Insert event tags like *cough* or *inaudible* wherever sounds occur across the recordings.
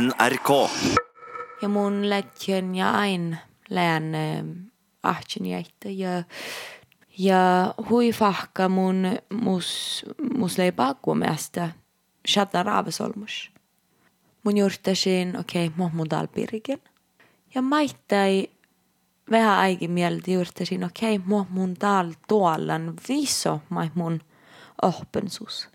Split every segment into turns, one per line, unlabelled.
NRK.
ja mun lähtien ja ain lään ahtsin jäitä ja ja hui fahka mun mus mus lei pakkumeesta shata raavesolmus. Mun juurtasin okei okay, mun dalpirigen. Ja maittai vähän aikin mieltä juurtasin okei okay, mun tal tuollan viso mai mun ohpensus.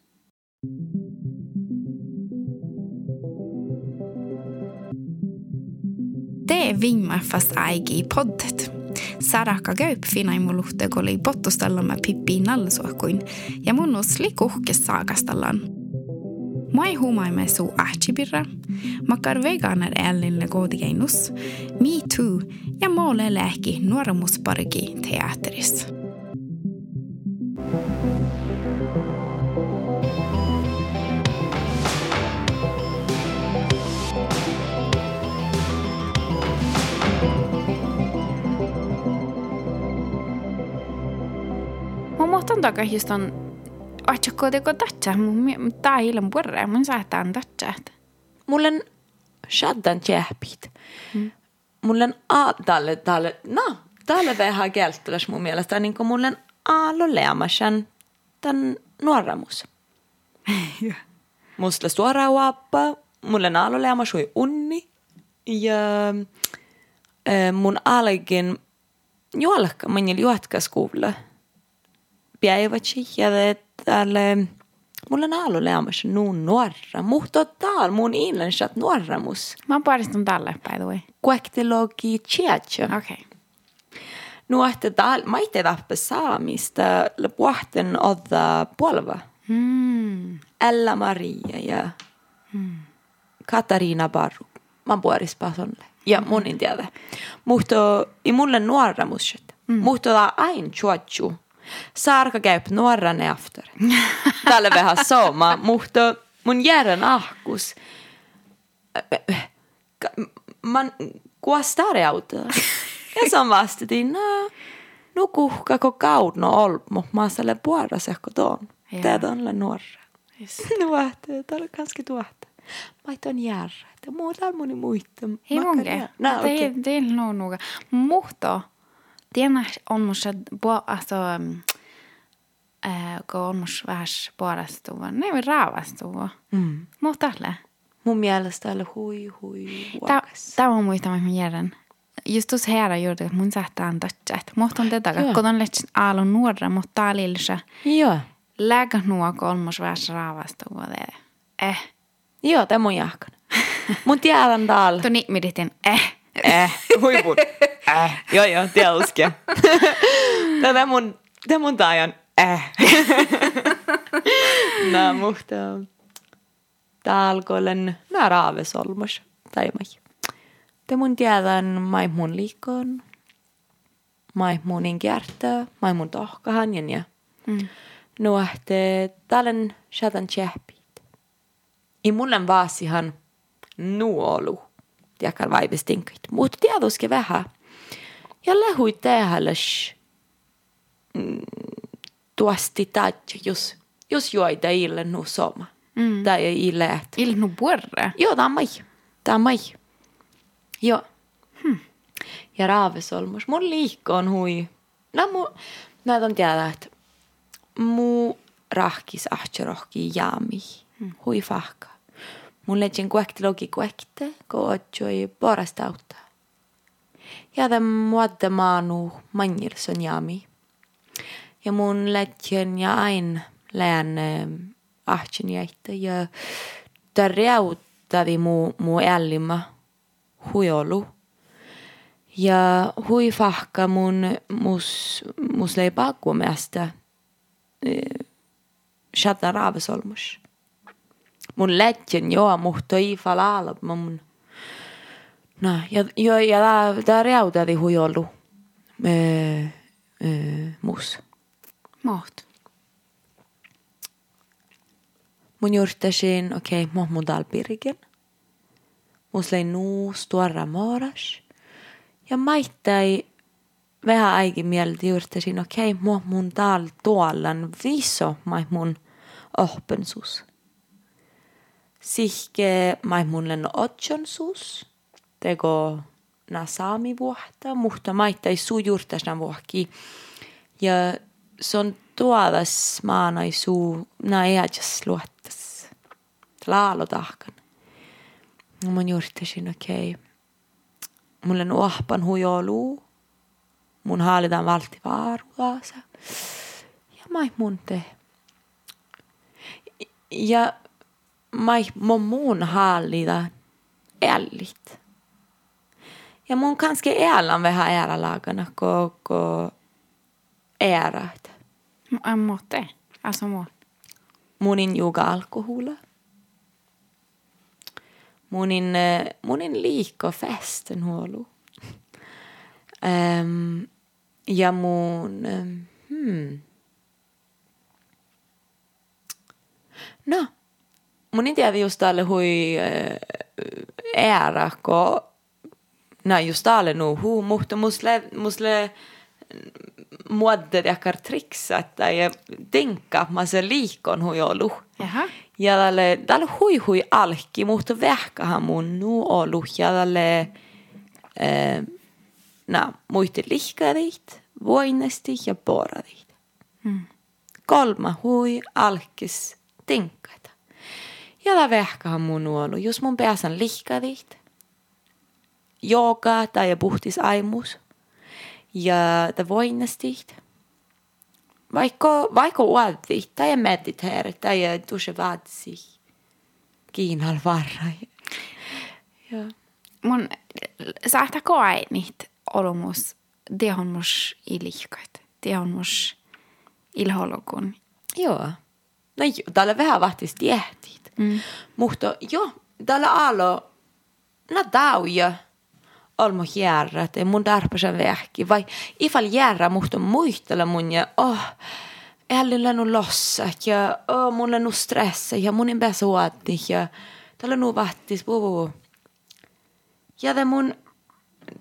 Det är Vingmaffas aigi poddet. Saraka käyp finai muluhte koli pottustallamme pippi nallisuokkuin ja mun usli kuhkes saakastallaan. Mai humaimme suu ähtsipirra, makar veganer ällinle koodikeinus, Me Too ja moole lääki nuoremusparki teatteris. Muistan takaa just on Otsakko teko tatsa, mun tää ilman purre, mun saataan tatsa.
Mullen shaddan tjäpit. Mm. Mullen a tälle tälle no tälle vähän keltteläs mun mielestä niin kuin mullen aalo leamasan tän nuoramus. *laughs* Musta suora uappa, mullen aalo leamas hui unni ja äh, mun algin juolka, mun juotkas kuulla. Päivätsi ja tälle mulla on ollut leamassa nuun nuorra. Muhto taal mun inlansat nuorramus.
Mä oon paristunut tälle, by the way.
Kuektilogi chiacho.
Okei. Okay.
Nuohte taal, mä itse tappe saamista puhten odda puolva.
Mm.
Ella Maria ja mm. Katariina Barru. Mä puoris pasonle. Ja mun en tiedä. Muhto, i mulle nuorramus. Mm. Muhto da ain chuachu. Saarka käyp nuoran efter. Tälle vähän soma, mutta mun järjen ahkus. Man kuostare auto. Ja se on vastatin, no, kuhka ko kaudno mutta mä oon puolra sehko tuon. Tätä on le nuorra. Nuohte, tää on kanske tuohte. Mä on järre. Det muuta moni muita.
Ei munkin. No, okay. noga. Tiedän, on musta, alltså, äh, on musta vähän puolestua. Ne ei raavastua.
Mm.
Mutta tälle.
Mun mielestä oli hui hui
Tämä on muista, mitä mä järjen. Just tuossa herra juuri, että mun saattaa antaa chat. Mutta on tätä, kun on lehti aallon nuorra, mutta tää oli se.
Joo.
Lägä nuo kolmos vähän raavastua. Eh.
Joo, tämä mun jahkan. Mun tiedän täällä.
Tuo nimitin eh.
Eh, huipun. Eh, joo joo, tiedätkö. *laughs* Tätä mun, tämä mun tajan eh. no, *laughs* mutta täällä olen nää raavesolmus. Tai mai. Te mun tiedän mai mun liikon. Mai mun inkärtö. Mai mun tohkahan ja ja.
Mm.
No, että täällä shatan tjäpit. I mullen vaasihan nuolu. Tiedäkään vaivistinkit. Mutta tiedoske vähän. Ja lähui tehälles mm, tuosti tatja, jos, jos joita ille nu soma.
Mm.
Tai ei ille et.
Ille nu borre?
Joo, tämä on mai. Tämä on mai. Joo.
Hmm.
Ja raavesolmus. Mun liikko on hui. No mu, näitä on tiedä, että mu rahkis ahtserohki jaami. Hmm. Hui fahka. Mun legin kuekti logi kuekte, ko otsoi porasta auttaa. Ja tämän muodde maanu manjilson jaami. Ja mun legin ja ain lään ahtsen jäitä ja tarjauttadi mu, mu ällimä huiolu. Ja hui fahka mun mus, mus lei pakkumeesta shata raavesolmus. Mun lätjen joo, muhto i falala, mun No, ja, ja, ja tää, tää reutadi huiolu öö, öö, mus.
Maht.
Mun juurtasin, okei, okay, mun dalpirigen. Mus lei nuus tuorra moras. Ja maittai vähän aikin mieltä juurtasin, okei, okay, mun tal tuollan viso mun ohpensus. Sihke mai mun lenno otson suus. Tego na saami vuotta, mutta maita ei suu juurtas na vuokki. Ja se on tuodas maana ei suu na eäjas luottas. Laalo tahkan. No mun juurtasin okei. Okay. Mulle nuohpan hujouluu. Mun haalitaan valti vaaruaasa. Ja mai mun te. Ja mai mun muun hallita ällit. Ja mun kanske älän vähän äralagana koko ärat.
M- Måtte. Alltså må.
Munin juga alkohola. Munin, eh, munin liikko festen huolu. Um, ja mun... em, Hmm. No, mun en tiedä just tälle hui eh, ära, kun نايستعلن هو مهت مسلä, مسلä muoddet jakar triksata ja dinkkaamassa liikon
huijolu.
Ja tälle, tälle hui hui alki, mutta vähkähän mun nu olu ja tälle, äh, eh, na, muisti lihkarit, voinesti ja porarit. Hmm. Kolma hui alkis dinkkaita. Ja tälle vähkähän mun nu olu, jos mun pääsen lihkarit, jooga tai puhtis aimus ja tämä voinnestit. Vaikka, vaikka uudit tai mediteer tai tuossa vaatsi kiinal varra. Ja.
Mun saattaa koe niitä olomus. Det on mus ilihkait. Det on mus ilholokun.
Joo. No täällä vähän vahtis tiehtit. Mm. Mutta joo, täällä alo, no tauja, olmo järra, että mun tarpeesen vähki. Vai ifall järra muhto muistella mun ja oh, älin lennu lossa ja oh, mun lennu stressa ja mun pääse uotti ja täällä nu vahtis puhu. Ja te mun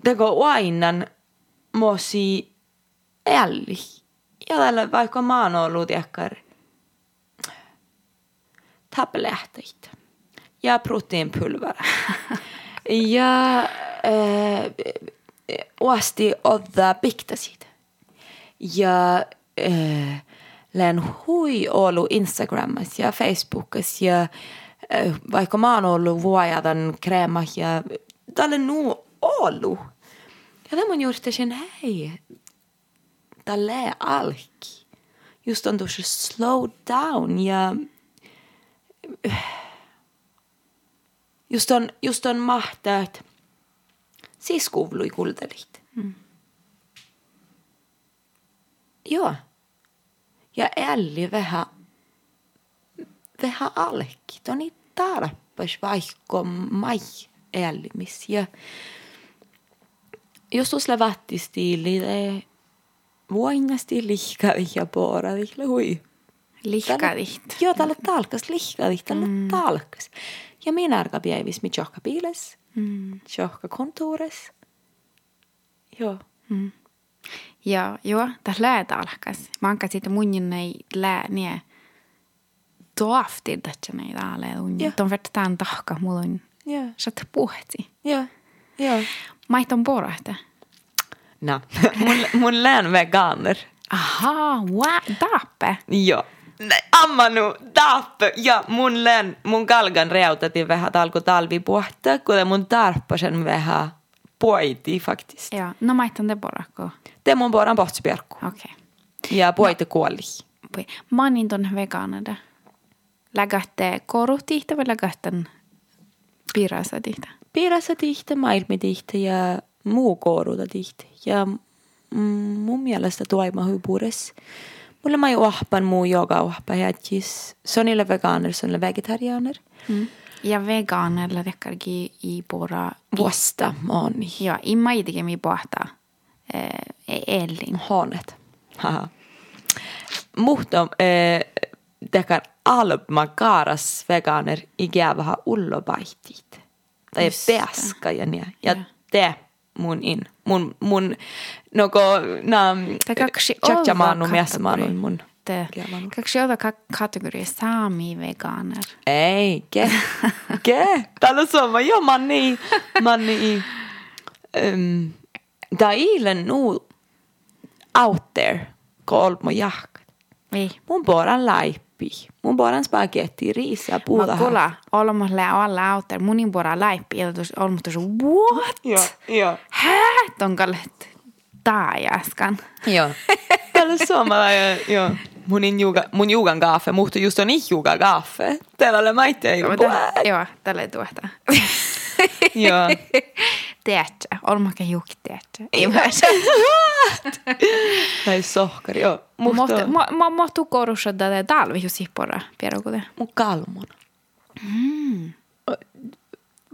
teko uainan mosi älli. Ja täällä vaikka mä oon ollut jäkkar tabletter ja proteinpulver. *laughs* ja äh, osti ottaa piktasit. Ja äh, län hui ollut Instagramissa ja Facebookissa ja äh, vaikka mä oon ollut vuojadan kreema ja tälle nu ollut. Ja tämä on just sen hei, tälle alki. Just on tuossa slow down ja just on, just on mahtaa, että kuului kultelit. Mm. Joo. Ja älli vähän, vähän alki. Toni tarppas vaikka mai ällimis. Ja just tuossa vattistiili, voinasti lihkavi ja poravi, hui.
Lihkadit.
Joo, tällä talkas, lihkadit, tällä mm. talkas. Ja minä arka päivis mit johka piiles,
Mm.
johka kontoures. Joo.
Ja joo, tässä läätä alkas. Mä anka siitä munnin nei lää nie toafti että nei täällä unni.
Joo.
Ton verta tän tahka mulla on
Joo.
sat puhti.
Joo. Joo.
Maiton porahte.
No, *laughs* mun, mun län veganer.
Aha, wow, tappe.
Joo. Nej, amma nu, tappe. Ja mun län, mun kalgan reutati vähän alku talvipuhta, kun mun tarppasen vähän poiti faktiskt.
Ja, no maiton te porahko.
Te mun poran pohtspierkku.
Okei. Okay.
Ja poite kuoli.
Pui. Mä oon niin ton vegaanada. Lägätte korutihta vai lägätten pirasa tihta?
Piirassa tihti, maailmi tihti ja muu kooruta tihti. Ja mm, mun mielestä toima hypuures. Mulle mä ohpan muu joka ohpa jättis. Sonille veganer, sonille vegetarianer.
Mm. Ja vegaanilla tekkarki i pora.
Vuosta moni.
Ja, i maitikin mi pohtaa. Eh, elin.
Hanet. Haha. Mutta eh, tekar alma kaaras veganer ikävä ullobaitit. Tai
Just det.
peska ja niin. Ja
Ja.
te mun in. Mun, mun, noko, na,
Tai kaksi
Chacha manu
olla
mies manu
kategori.
mun.
eh,
Kielannut.
kaksi jouta kategoria saami-veganer.
Eikä. Ke? Täällä on sama. Joo, mä oon niin, mä oon niin, um, tää eilen nu out there, kun mun jahkat.
Ei.
Mun boran laippi. Mun boran spagetti, riisiä,
Mä
puuta.
kuulla, olemme lää alla auter, munin pora läippi, ja tos olemme tos, what?
Joo, joo.
Hää? Tonkalle taajaskan.
Joo. *laughs* Täällä on sama. ja- Joo. Mun, in juga, mun jugan kaffe, mutta just on ich juga kaffe. Täällä mä itse ei
Joo, tälle tuota.
Joo.
Teaträ, olemme juki teaträ. Ei mä
Tai sohkari, joo. Mutta
mä, mä, mä tukorussa tätä talvi jo sihpora, pierokute.
mun kalmon. Mm.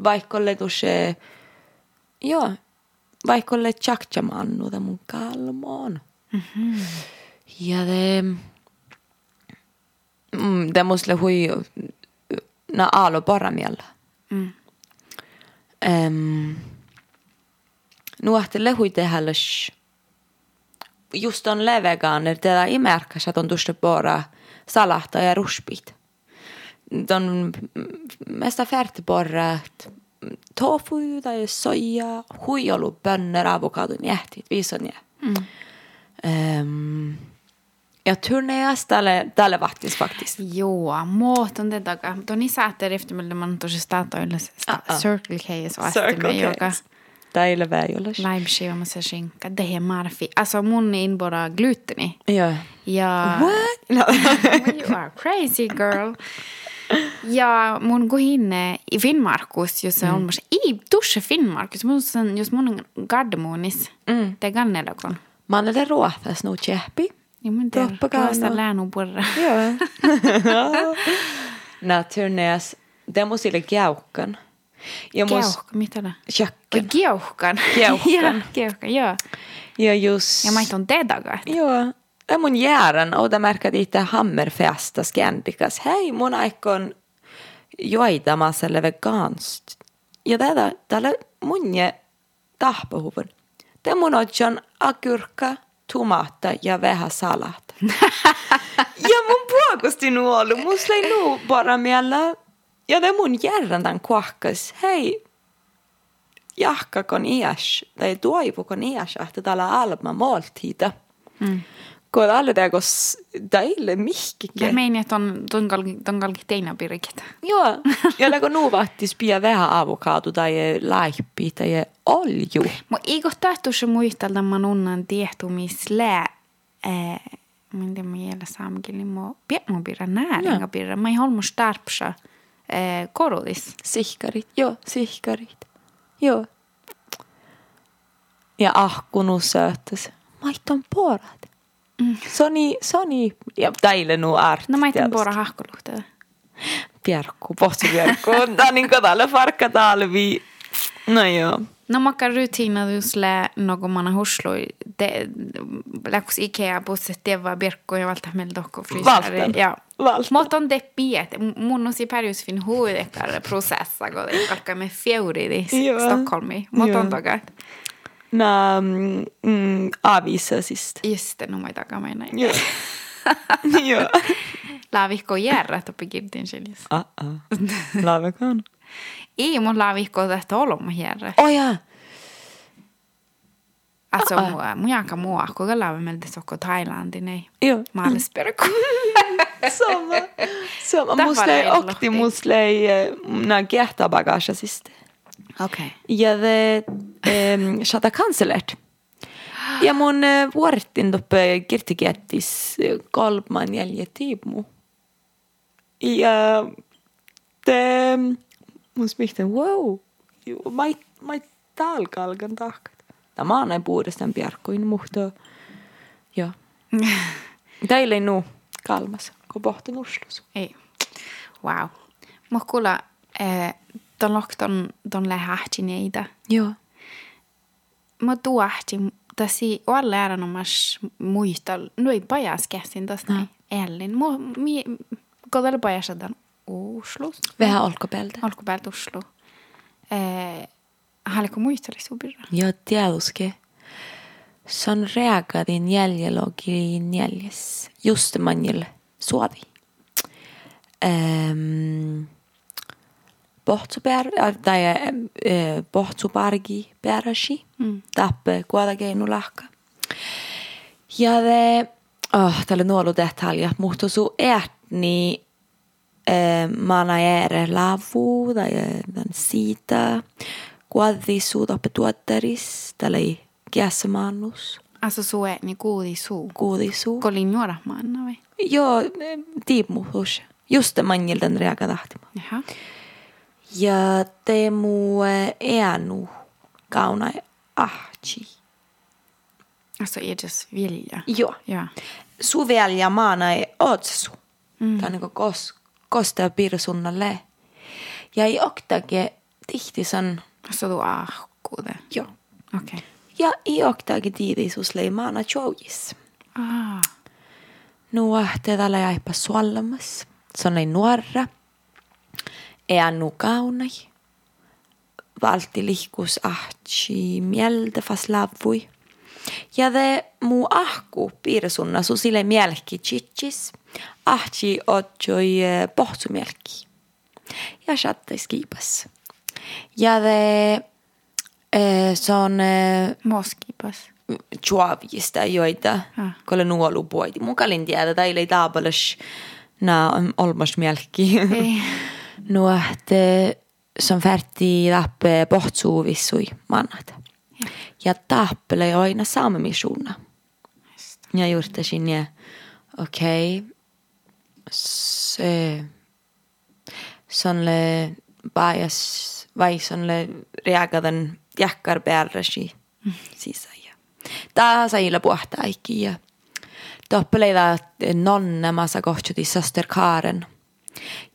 Vaikka se, joo, vaikka tjakjamannu ta mun kalmon. Mm-hmm. Ja det, mm, det måste hui na alo bara miellä.
Mm.
Um, nuohti lehui tehdä just on leveganer, tätä ei märkäs, että on tuosta bara salahta ja ruspit. On mesta färdigt bara tofu tai soja, huijolu, bönner, avokadon, jähtit, viison ja. Mm. Um, ja turneas tälle, tälle vahtis faktiskt.
Joo, muut on tätä. Tuon isäätte riftimelle, mä oon tosi statoille
Ah, ah.
Circle K ja så
Circle
me joka
K. Täille väijollas.
laimskiivamassa skinka. Det är marfi. Alltså mun in bara gluteni.
Joo.
Ja...
What? *laughs* No.
you are crazy girl. Ja mun kun hinne i Finnmarkus, jos se on mm. i tuossa Finnmarkus, mun sen, jos mun on Gardemonis, mm. te kannelakon.
Man är ruohtas nu tjäppi.
Ja mun te
no.
läänu purra.
Joo. Nää turneas, det *laughs* *laughs* måste sille kiaukkan. *laughs* Ja mus
Keuhka, mitä det? Oi,
tjökken.
Keuhkan.
Keuhkan.
ja, keuhkan, joo.
Ja just...
Ja mä on te tagat.
Joo. Ja mun järän, det märker itse hammerfesta skändikas. Hei, mun aikon joitamassa veganst. Ja tätä, tällä mun je tahpahuvun. Te mun on agurka, tomatta ja vähän salat. *laughs* ja mun puokusti nuolu, musta ei nu bara miellä. Ja det mun järän tämän kuahkas. Hei, jahkakon iäs, tai toivukon iäs, että täällä alma måltida. Mm. Kun alle teko teille
Ja
mihkikin.
meini, että on ton kalki, ton kalki teinä pirikit.
Joo, *laughs* ja lego nu vattis pia vähän avokado tai laippi tai olju.
Mä eikö tahtuisi muistelta mä nunnan tiehtumislää. Äh, mä en tiedä, mä jäljellä saamkin, niin mä pian pirra nääringa pirra. Mä ei halmu eh, koro this?
Sihkarit, joo, sihkarit, joo. Ja ahkunut sööttäs. Maiton porat. Mm. Soni, Soni ja täille nuu art.
No mä en pora hahkoluhtaa.
Pjerkku, pohti pjerkku. *laughs* Tää niin kodalle farkka talvi. No joo.
No maka rutiinadusle någon man husloi. Det läkus Ikea busset tevaa pjerkku ja valta meillä tohko frysäri.
Valta.
Ja.
Valtan.
Mut on te piet. Mun on si perius fin huudekar prosessa, kun kalkkaa me fjouridis
Joo.
Stockholmi. Mut
Joo.
on takat.
Nää mm, mm, avisa sist.
Just det, no mä ei takaa meina.
Joo. *laughs* joo.
Laavihko järrä topi kirtin seljus.
Ah, ah. Laavekaan.
Ei mun laavihko tästä oloma järrä.
Oh ja.
Alltså mua, mun jaka mua, kuinka laava meiltä sokko Thailandin ei.
Joo.
Maalisperku. *laughs*
Sama. Sama. Musta ei nää kehtabagasia sist.
Okei.
Ja det ähm, shata kanselert. Ja mun vuorittin toppe kirtikiettis kolman jälje tiimu. Ja det mun smihten wow. Mai mai talkalkan tahkat. Tämä on näin puudestaan piarkkuin muhto. Joo. *laughs* Teille ei nu kalmas, nagu partnerluslus
ei wow. Mä kuule eh, ton lohton ton lähti neitä.
Joo.
Mä tuahti tasi olla läran omas muista. No ei pajas käsin tästä no. Ellin. Mä mi kodella pajas tämän Oslo.
Vähän olkopäältä.
Olkopäältä Oslo. Eh, Haluatko muistella subirra?
Joo, tietysti. Er se on reagoitin jäljelogiin jäljes. Just manjille. Suovi. Ähm, Pohtsupär, tai äh, Pohtsupargi pärasi. Mm. Tappe kuodakeinu lahka. Ja det, oh, tällä nuolu detalja, mutta su ätni eh, mana ere lavu tai den siitä kuadi su tappe tuottaris, tällä ei kiässämannus.
Alltså så är ni kuudi suu.
Kuudi su.
Kolin nuora manna vai?
Joo, tiimuhus. Just det manjilden reaga tahtima.
Jaha.
Ja teemu äänu kauna ahti.
Alltså det vilja?
Joo.
Ja.
Su velja maana ei otsu. Mm. Tämä on niin kos, kosta pirsunnalle. Ja ei oktage tihti san,
Alltså du ahkuude.
joo.
Okei. Okay
iaktage tiivisuusleimaa
ah. tšoujis.
Nuo tedala jäipä suollamas, se on näin nuorra, ea nukaunai, valti lihkus ahtsi mieltä fas lavui. Ja de muu ahku piirsunna su sile mielki tsitsis, ahtsi otsoi e, pohtu mielki. Ja sattais kiipas. Ja de eh, se on eh,
Moskipas.
chuavista joita,
Ah.
kolle nuolu poiti. Mun kalin tiedä, tai ei taapalas na olmas mielki. *laughs* No, että som färti tappe pohtsuuvissui mannat.
Ja.
Ja tappele aina saamemisuuna. Ja juurtasin ja okei, okay, se, se on le pajas, vai se on le reagadan jäkkar päärräsi sisä. Ja tää sai illa puhtaa ikki ja toppeleida nonne massa kohtsuti söster Karen.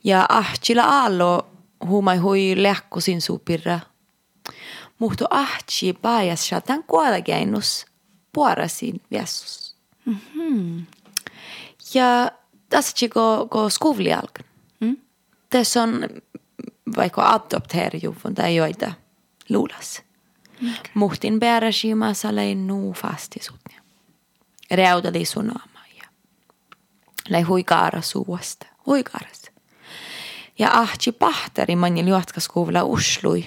Ja ahtila aallo huumai hui lehkusin supirra. Mutta ahti pajas tämän kuolageinus puorasin viesus.
Mhm.
Ja tässä go, go skuvlialkan.
Mm.
Tässä on vaikka adopteerjuvun tai joita luulas. Muhtin salei nuu fastisutnia. Reutali sunama ja lei huikaara suusta. Huikaaras. Ja ahti pahtari manjil juotkas kuvla uslui.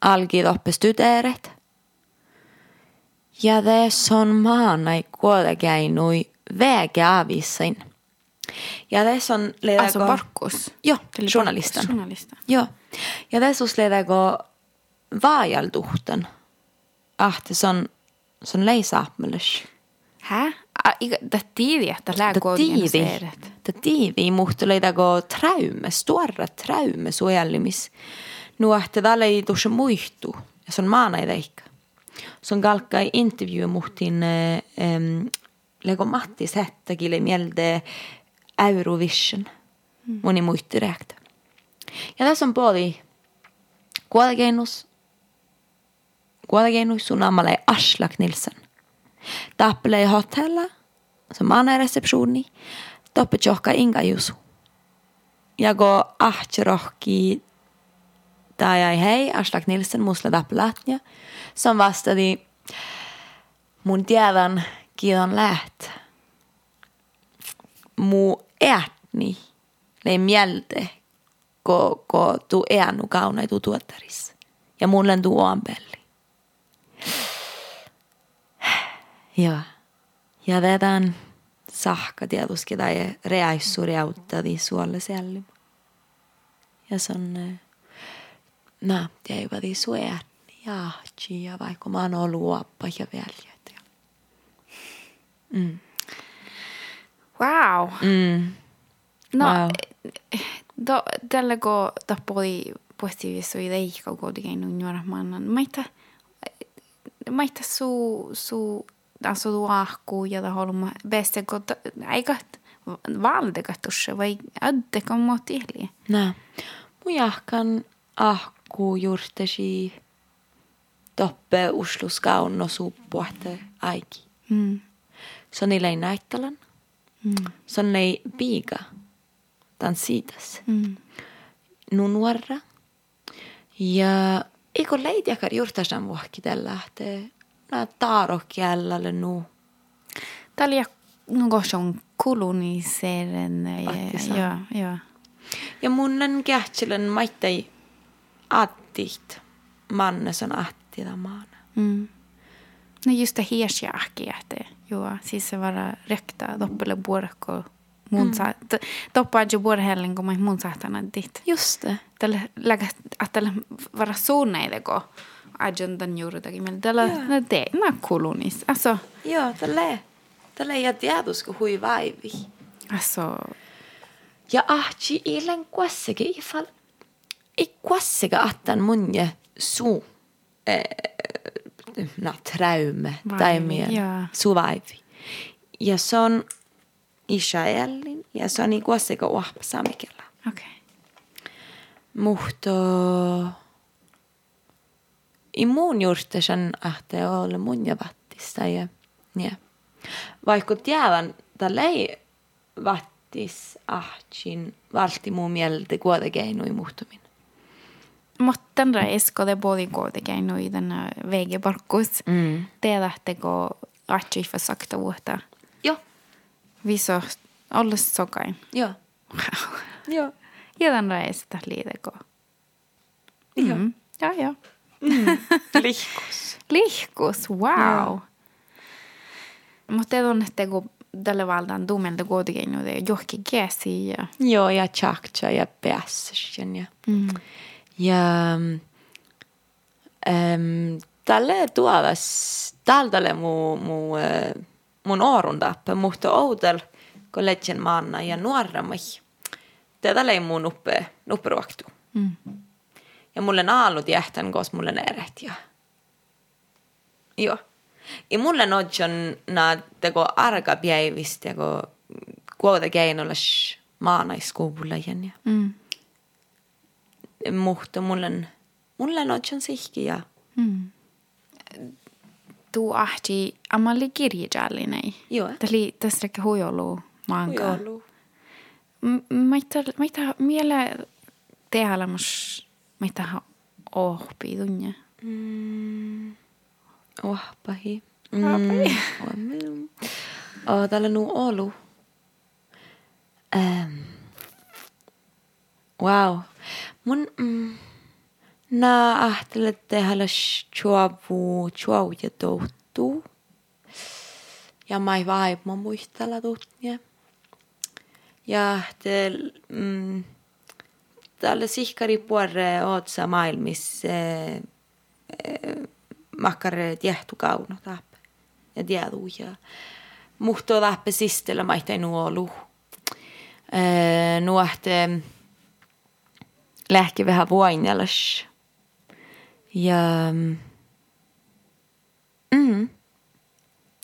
Algi oppe studeeret. Ja det on maanai kuolekäinui vägeavisin. Ja det on
Alltså Barkos.
Joo.
Barkos, Journalistan.
Joo. Ja tässä ledego vaajaltuhtan. Ahti son son leisaapmeles.
Hä? Det tiivi, että
Ta
lääkö
tiivi. Tiivi muhtu ledego traume, stora traume suojellimis. Nu ahti tälle ei tuossa muihtu. Ja se on maanai veikka. Se on kalkkai intervju muhtin ähm, lego Mattis Hettäkille mielde Eurovision. Moni muisti reakta. Ja tässä on puoli kuolegeinus, kuolegeinus sun ammalle Aslak Nilsen. Tappele hotella, se maana reseptioni, toppe tjohka inga jusu. Ja go ahtjerohki tai ai hei, Aslak Nilsen musla tappelatnia, som vastadi mun tiedän kiiton läht. Mu ätni, lei mielte, ko, ko tu äänu kaunai tu tuottaris. Ja mulle tu oampelli. Joo. Ja vedän sahka tietysti tai reaissuri auttadi suolle sellim. Ja se on, eh, nää, tiedävät su ääni ja ja vaikka mä oon ollut luoppa ja veljet. Ja. Mm.
Wow.
Mm.
No,
Wow.
do, tällä kun tappoi positiivissa ideikka kuitenkin nuora mannan. Maita, maita su, su, alltså du ahku ja da holma bästa kun aika valdekat tuossa vai öddekan muut ihli.
Nää. Mun jahkan ahku juurtesi toppe usluskaunno suppuahte aiki.
Mm.
Se on ei näittelen.
Mm.
Se on ei piiga. Tän siitäs.
Mm.
Nu nuorra. Ja eikö leitiäkään juurtasan vuokki tällä, että nää taarokielelle nu.
Täällä ja no on.
Ahtisan.
Ja, ja.
Ja munnen kähtsilän maittei attit. Mannes on attida maana.
Mm. No just det hirsjahki, että joo, siis se var rekta doppele burko mun sa doppa ju burhellen kun mun saatana dit.
Just det.
Tällä lägä att tällä vara suunneide ko agendan juurtakin meillä tällä no te na kolonis. Alltså
Joo, tälle. Tälle ja tiedusku hui vaivi.
alltså
Ja ahti ilen kuasseke ifall. I kuasseke attan munje suu. Eh, na traume. Tai
joo.
Suu vaivi. Ja se on Israelin. Ja se on i kuasseke uahpa samikella.
okej.
Mutta i mun juurtasen ahte ole mun ja vattista ja ja. Vaikka tiedän, tällä ei vattis ahtsin valti mun mieltä kuitenkin i muhtumin.
Mutta den reis, det både kuitenkin nu i den vägebarkus.
Mm.
Det lähtee att för sakta vuotta.
Joo,
Vi så alles sokain.
joo,
Wow.
joo.
Ja den reis där lite ko.
Joo.
Mm. Ja, ja. *laughs*
Lihkus.
Lihkus, wow. Mutta te tunnette, kun tälle valtaan tumelta kuitenkin nyt johonkin käsi ja...
Joo, ja tjaktja ja päässösen ja
Mm.
Ja ähm, tälle tuovas, tälle mu, mu, äh, mun oorundappe, mutta outel, kun legend maanna ja nuoremmi. Ei mun uppe, upperuoktu.
Mm.
Ja mulle naalut jähtän, kos mulle eret ja... Joo. Ja mulle nodjon na teko arkapäivistä, ja kun kuota keinollas maanaiskuulla ja
Mm.
mutta mulle, mulle nodjon sihki ja...
Mm. Tu ahti amalli kirjallinen.
Joo.
Tässä ehkä huijolu maanka.
Huijolu.
Maita, maita miele tehdä mus, maita ohpi tunne.
Mm. Wahpahi. Mm. Oh, *laughs* täällä nu olu. Ähm. Wow. Mun mm, na ahtelet tehdä chuavu chuau ja touttu. Ja mai vaip mun muistella tutnia. ja te, mm, talle siiski riippuen otsa maailmissa eh, eh, makkar tiehtu kauno tahpe ja tieduu ja muhto tahpe sistellä maihtai nuolu. Eh, nuohte lähki vähän vuoinnelas ja mm, mm.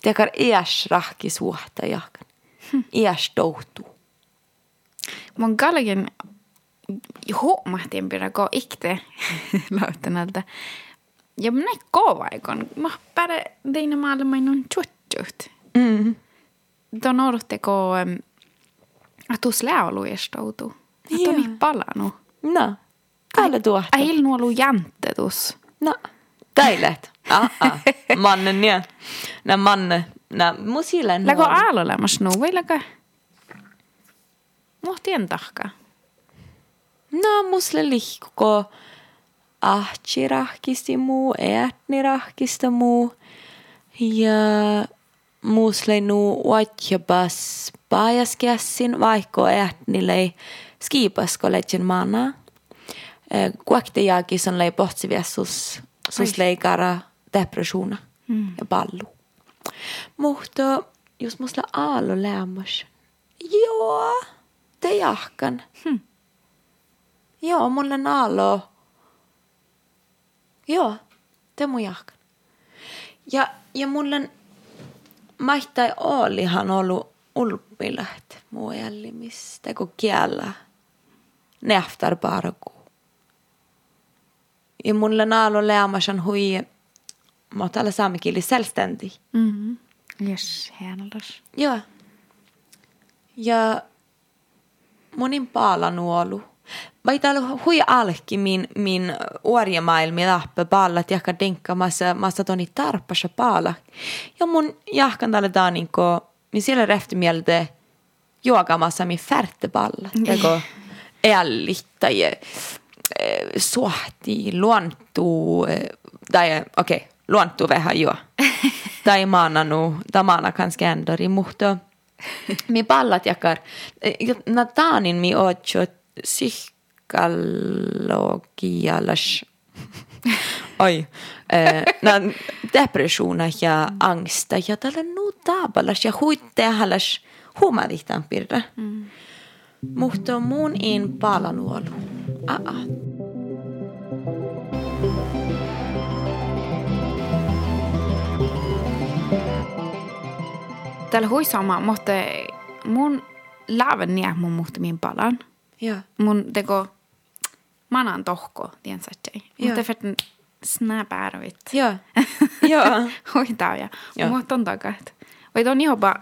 tekar iäs rahki suhta jahkan. Hm. Iäs toutuu.
Mun galgen huomattiin pidä ko ikte *laughs* lautanalta. Ja minä kovaikon. Mä pärä tein maailman minun chuttut.
Mm.
Tuon odotteko, että tuossa läolu estoutuu. Että on niin palannut.
No, täällä tuohta.
Ei ilnu ollut jäntte tuossa.
No, täilet. Ah, ah. Mannen, ja. Nä manne. Nä musilen
Läkö aalolemmassa nu vai läkö? Muhtien tahka.
No, musle lihko. Ahtsi rahkisti muu, ätni rahkista muu. Ja musle nu uatjabas pajaskässin, vaikka ätnille skipasko legend mana. Kuakte jaakis on lei pohtsiviessus, sus leikara depressiona ja pallu. Mutta jos musta aallo lämmäs. Joo, te jahkan. Joo, mulle naalo. Joo, te mun jahkan. Ja, ja mulle maittai olihan ollut ulpiläht muu jällimistä, kun kiellä nähtar bara ku. Ja mulle naalo lämmäsän hui, mä oon täällä saamikieli selvständig.
Mm. Yes.
Joo. Ja monin paala nuolu. vai täällä hui alki min, min orjamaailmi läppä pallat jahka denkka massa, massa toni tarppassa paala. Ja mun jahkan täällä tää niinku, niin siellä rehti mieltä juokamassa min färtepalla. Jako ällitta ja suhti, luontuu, tai okei, okay, luontuu vähän jo. *laughs* tai maananu, tai maana kanske ändå mutta *laughs* mi pallat jakar, na taanin mi ocho psykologialas, *laughs* oi, na depressiona ja angsta ja tällä nu taabalas ja huitteahalas huumadihtaan pirra. Mm. Mutta mun in palanuolu. Aa.
Tällä huisama, mutta mun laaven nie mun muhti min palan.
Ja.
Mun teko manan tohko, tien sätsei. *laughs*
Ja.
Mutta färten snäpärvit.
Ja. Ja.
Hoitaa ja.
Ja.
Mutta on takat. Vai ton jopa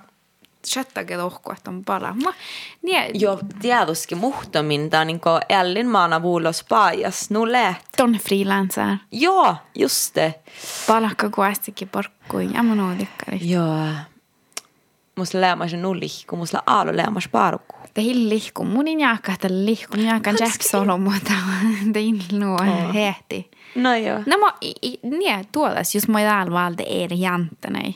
chattake tohko, että on pala. Mä, nie,
Jo tietysti muhtomin tää niinku ällin maana vuulos paajas nu läht.
ton freelancer.
Joo, just det.
Palakka kuestikin porkkuin. Ja dikkari.
Joo. Musta läämäs nu lihku, musta aalo läämäs parku.
Det är lihku. Mun in jääkä, että lihku. Mun jääkä Jack Solo, mutta det är nog heti.
No joo.
No mä, nie, tuolas, jos mä täällä valde eri jänttänei.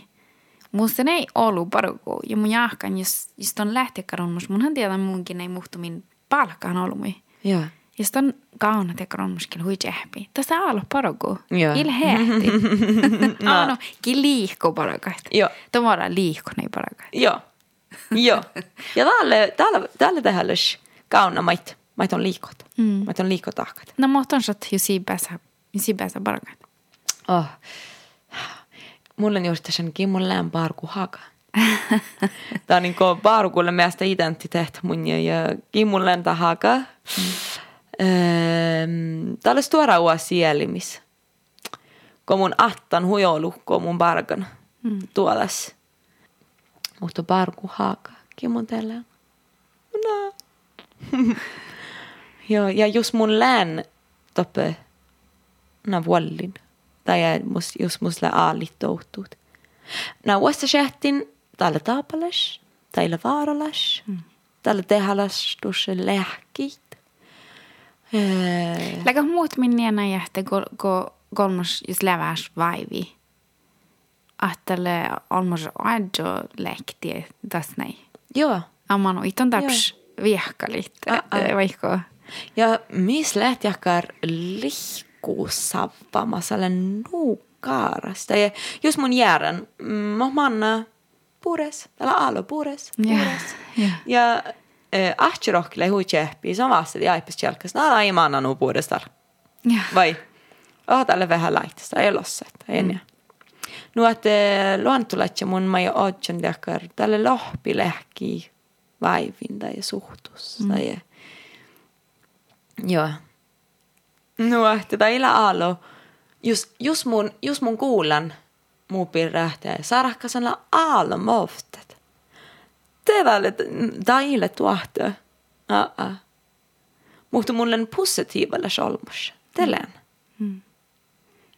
Musta ne ei ollut paruku. Ja mun jääkän, jos, jos ton lähtiäkaronmus, munhan tiedä munkin ei muhtumin palkkaan ollut mui.
Joo.
Jos on kaunat ja kromskin hui tsehpi. Tässä aalo paroku.
Joo.
Il hehti. *laughs* no. Aano, ki liihko parokat.
Joo.
Tomara liihko nei parokat.
Joo. Joo. Ja täällä, täällä, täällä tehdään kauna mait. Mait on liikot. Mm. Mait on liikotahkat.
No mohton sot ju siipäässä, siipäässä parokat.
Oh. Mulla on just sen kimmon lämparku haka. *laughs* Tämä on niin kuin parkulle meistä identiteetti mun ja kimmun lentähaka. Mm. Ehm, Tää tuora ua sielimis. Kun mun attan hujolukko mun parkan mm. tuolas. Mutta parku haka. Kimmon tällä. No. *laughs* Joo, ja just mun lään toppe na vuollin. Tai mus, just mus lä aalit. Na uosta sähtin tällä taapalas, tällä vaaralas, mm. tällä tehalas tuossa lääkkiit. Öö,
Lägä muut minne kun ko, kolmas just läväs vaivi. Ahtele olmos adjo lehti tässä näin.
joo.
Amman on iton taps viehkalit, vaikka.
Ja mis lähtjäkär lihkuu sappamassa nuukaarasta. Ja just mun järän, mä manna puures, tällä aalo puures,
Ja,
puures.
ja.
Ja äh, ahtirohkille hui tsehpii, se on vasta jaipis tjelkas. Nää ei manna nuu puudestar.
Ja.
Vai? Oh, tälle vähän laitista, ei lossa, en mm. No, että luontulatja mun mä jo otson jakar, tälle lohpi lehki vaivin tai suhtus. Mm. Tai, joo. No, että täillä alo, just, just, mun, just mun kuulan muu pirrähtää ja sarakkasanla aalo moftet. Tevälle täille tuahtaa. Aa. Mutta mulle on positiivalla solmus. Telen.
Mm.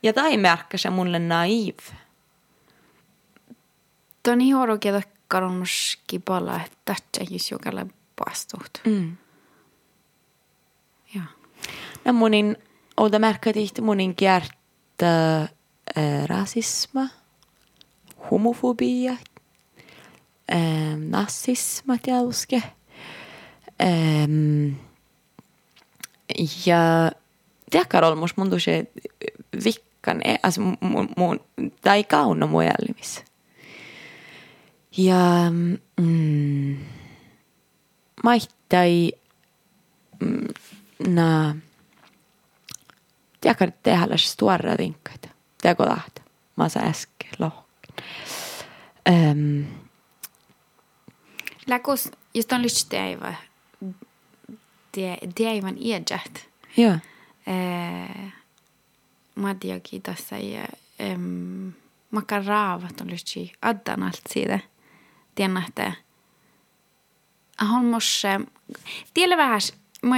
Ja tai märkä se mulle naiv.
Toni horokia kalmuski pala, että tähtsä just jokalle pastuut.
Mm.
Ja.
No munin, ouda märkä tihti munin kiertä äh, rasisma, homofobia, ähm, natsism, mä tiedä uske. Ähm, ja teakkarolmus mun tuossa vikkan, eh, alltså mun, mun, tai kaunna mun jäljimis. Ja mm, maittai mm, na teakkar tehdä tuoreja vinkkaita. Teko tahta. Mä saan äsken lohkin. Ähm,
Läkus, just on lyst teivä, teivän iäjät.
joo.
Eh, Madjakin tässä ja em, maka raavat on lysti addan allt siitä. Tiedän, että on myös, tiedä vähän Mä,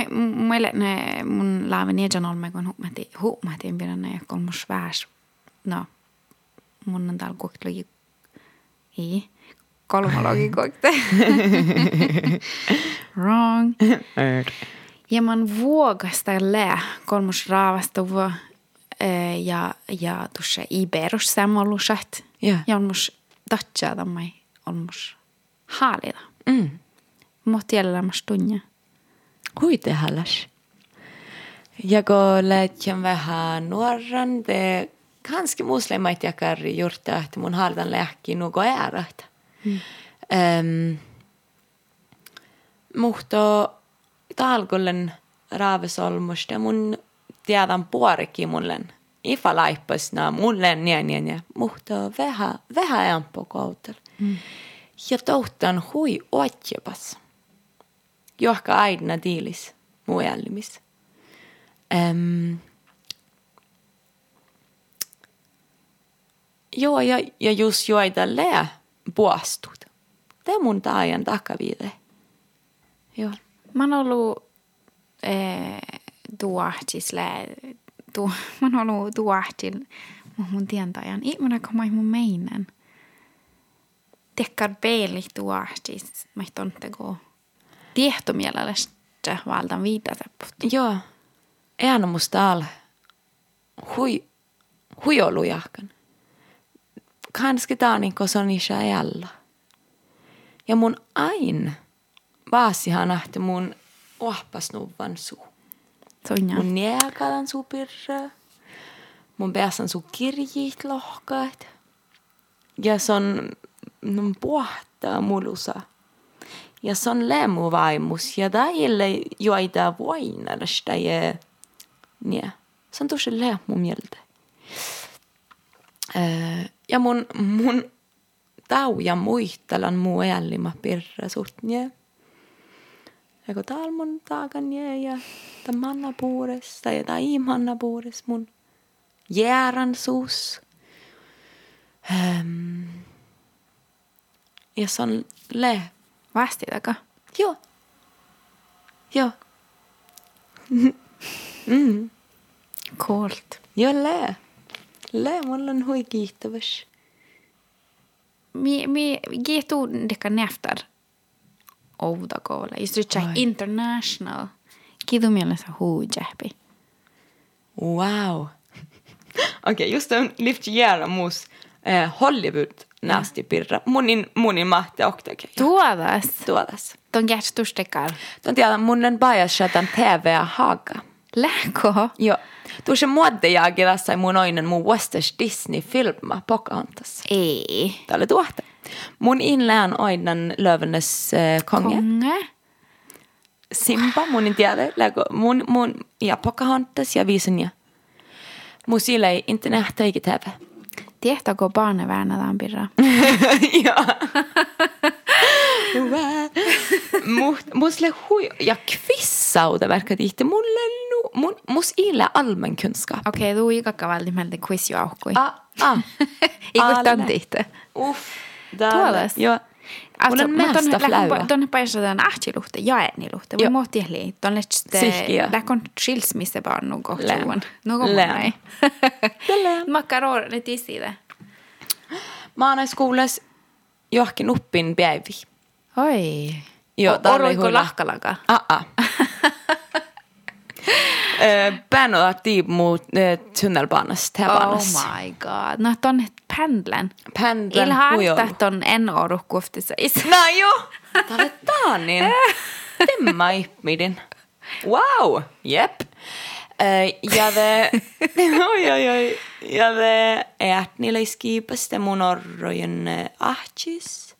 ne mun laaven ejan olme, kun huomati, huomatiin pidän ne kolmus vääs. No, mun on täällä koktlogi. Ei, kolmologi *laughs* kokte. *laughs* Wrong. Ja man vågasta lää kolmus raavasta vuo ja, ja tuossa Iberus sammallusat.
Ja.
Ja on mus tatsaada mai, on mus haalida.
Mm.
Mutta jäljellä mas tunnia.
Huite hallas. Ja kun lähtien vähän nuoran, det kanske muslimait jakar jurta, että mun haldan lähki nuko äärät. Mm. Um, mutta talkollen raavesolmusta mun tiedän puorikin mullen. Ifa laippas na mullen ja ja ja. Mutta vähän vähän kautella. Mm. Ja tohtan hui otjepas. Johka aina diilis muellimis. Um, joo, ja, ja just joita lää puastut. Tämä mun taajan takaviide. Joo.
Mä oon ollut eh, tuahtisle, tu, *laughs* mä oon ollut tuahtil mun tientajan. Ihminen, kun mä mun meinen. Tekkar peili tuahtis, mä tonte go. Tiehtomielellä valtan viitaseput.
Joo. Ääna musta al. Hui, hui ollut jahkan. Kanske niin kuin se on isä. Ja mun ain vaasihan nähty mun ohpasnuvan suu.
Sonja.
Mun niekalan suu pirra. Mun päässä suu kirjit lohkaat. Ja se on mun puhtaa mulusa. Ja se on lemuvaimus. Ja täille joita voinarasta ja nie. Se on tosi lemu mieltä. Öö, ja mun, mun tauja muistelan muu äällima pirra suht nie. Ja kun täällä mun taakan nie ja tämän manna puures tai jotain imanna puures mun jäärän suus. Ähm. Ja se on le.
Vastitaka.
Joo. Joo. *laughs* mm.
Coolt.
Joo, le. On hui kiittäväs.
Mi, mi, getu deka neftar. Ouda koole. Just
Ai.
international. Kiitu mielessä huu jähpi.
Wow. *laughs* Okei, okay, just on lift jäärä muus eh, Hollywood nästi pirra. Munin, munin mahti oktakin.
Tuodas.
Tuodas.
Ton gästustekar.
Tuon tiedän, mun on bias shatan TV
Läkko.
Joo. Tuossa muodde jaagi tässä mun oinen mun Westers Disney-filma Pocahontas.
Ei.
Tämä oli tuohta. Mun inlään oinan lövennes äh, konge.
Konge.
Simba, mun en tiedä. Lägo, mun, mun, ja Pocahontas *laughs* ja viisen ja. Mun sillä ei inte nähtä eikä TV.
Tiedätkö barneväänätään pirra?
ja. *laughs* Mut, musle hui, ja kvissauda verkar ihte. Mulle nu, mun, mus ille allmänkunskap.
Okei, okay, tuu ikakka välttämättä quiz jo aukkui.
Ah, ah.
Ikut
alle.
tantihte.
Uff.
Tuolas.
Joo. Mulla on mesta fläua.
Tuonne paissataan ahtiluhte ja ääniluhte.
Joo.
Mun mohti ehli. Tuonne
Sihkiä.
läkon skilsmissebarn nog gott
Län.
suon. Någon
Län.
nej. *laughs*
Län.
Makaror lite i sida.
Maanaiskoulas johonkin uppin päivi.
Oi.
Joo, tää oli
lahkalaga?
Ah, ah. *laughs* Bän och tiip tunnelbanasta,
Oh
häbanas.
my god. No tuonne pendlen.
Pendeln
Ilha
huijolu.
että on en orukkuftissa.
No joo, tää oli taanin. *laughs* Timma ihmiden. Wow, jep. Ja det, *laughs* oi oi oi, ja det är niillä iskiipasta mun orrojen ahtis.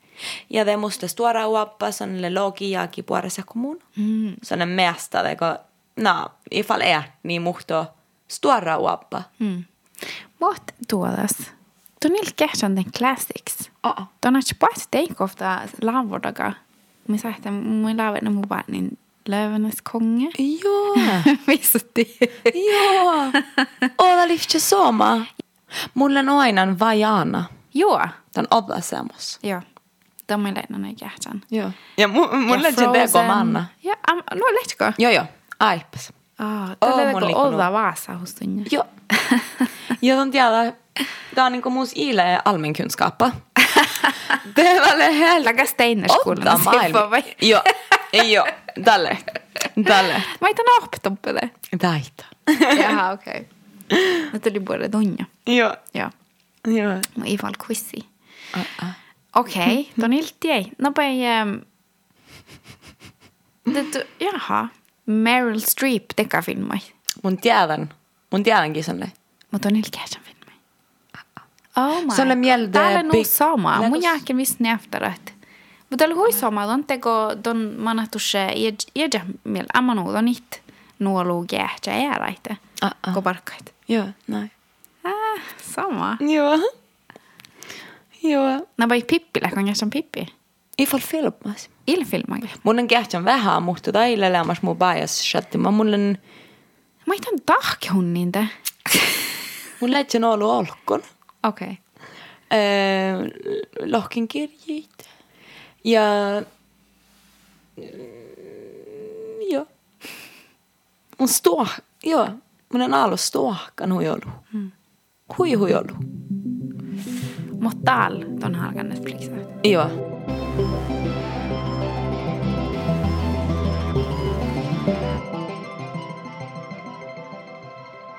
Ja det måste stora uappa sånne logiakin puolessa kuin mun. Mm. Sånne mesta, det går, no, ifall är niin muhto stora uappa.
Mm. Mot tuodas. Tuon ilkeähän den classics.
Oh.
Tuon on pas teikofta laavudaga. Me saitte mun laavena mun niin löövenes konge.
Joo.
Vissutti.
Joo. Olla lyfte soma. Mulla on aina vajana.
Joo.
Tän oblasemos.
Joo. Tommileena ne kähtsän.
Joo. Ja mu- mun legend teko manna.
Ja, am, no letko.
Joo, joo. Aipas.
Ah,
Oo,
tällä
mun
teko
liikkunut.
olla vaasa hustunja.
Joo. *laughs* ja on tiedä, tää on niinku mus ile allmänkunskapa. Det helt
Laga
maailma. Joo, joo. Tälle. Tälle.
Mä ei tänä oppitoppi det.
Taita.
Jaha, okei. No tuli både donja.
Joo.
Ja.
Joo.
Mä i fall quizi.
Ah, ah.
Okei, ton ilti ei. No päi... Ähm, det, jaha. Meryl Streep teka filmai.
Mun tiedän. Mun tiedänkin sen.
Mutta on ilkeäsen filmai. Oh my
Se oli mieltä
Täällä on
big-
sama. Mun jälkeen vissi efterrätt. Mutta oli hui sama. Don teko don manatusse iedä miel. Amma nuu don it. Nuolu gäähtsä ääräitä.
Ah, ah.
Koparkait.
Joo, näin.
Ah, sama.
Joo. Joo.
No vai Pippi jäsen Pippi.
Ifall filmas.
Ilfilmagi.
Mun on kähtsän vähän, mutta taille lämmäs mun bias shatti. Mä mun *laughs* on,
Mä ei tämän tahkehun niitä.
mun lähtsän ollut olkon.
Okei. Okay.
Öö, lohkin kirjit. Ja... mm, Joo. Mun stuo... Joo. Mun on ollut stuohkan huijolu. Mm. Hui huijolu.
Mutta täällä ton halkan Netflixä.
Joo.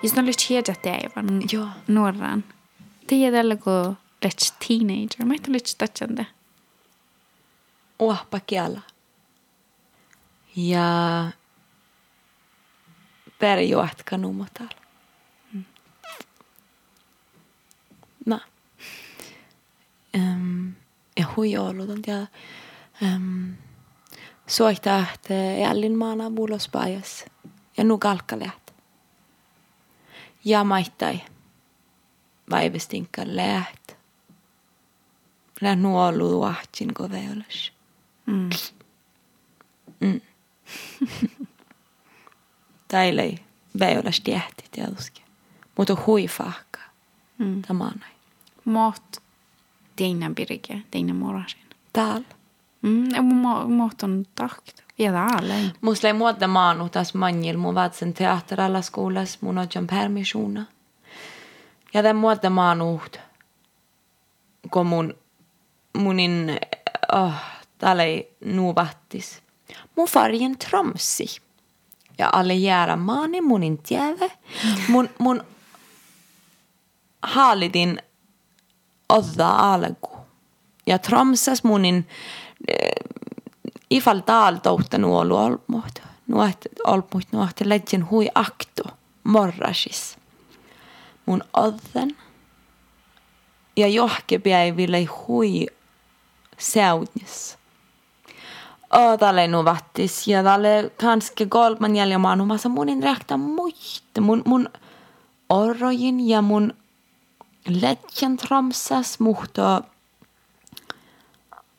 Jos ne oli tiedä teivän
Joo.
nuoran. Tiedä kun lets teenager. Mä ei tule tatsande.
Uahpa kiala. Ja... Perjuotka numotal. No. Um, ja huijoulut on tiedä. Um, soittaa, että jällin maana mulospajas. Ja nu kalkkaleet. Ja maittai. Vaivestinka läht. Läht nu ollut uahtsin koveolas.
Mm.
Täällä ei veolas tiehti tietysti. Mutta huifahka.
Mm.
Tämä on näin.
Mot teinen pirike, teinen morasin.
Täällä.
Mm, ja mun mot on tahkt. Ja täällä ei.
Musta ei muuta maanu taas manjil. Mun vaatsen teatteralla skolas. Mun on jön permissiona. Ja den muuta maanu. Kun mun, munin, oh, täällä ei nuvattis. Mun farjen tromsi. Ja alle jäädä maani munin tieve. Mun, mun haalidin odda alku. Ja tromsas munin eh, ifall taal touta nuolu olmut. Nuot olmut nuot legin hui akto morrasis. Mun odden. Ja johkepäiville hui seudnis. Och nu vattis ja tälle kanske golman jäljellä maanumassa munin räktä muista. Mun, mun orrojin ja mun legend tromsas muhto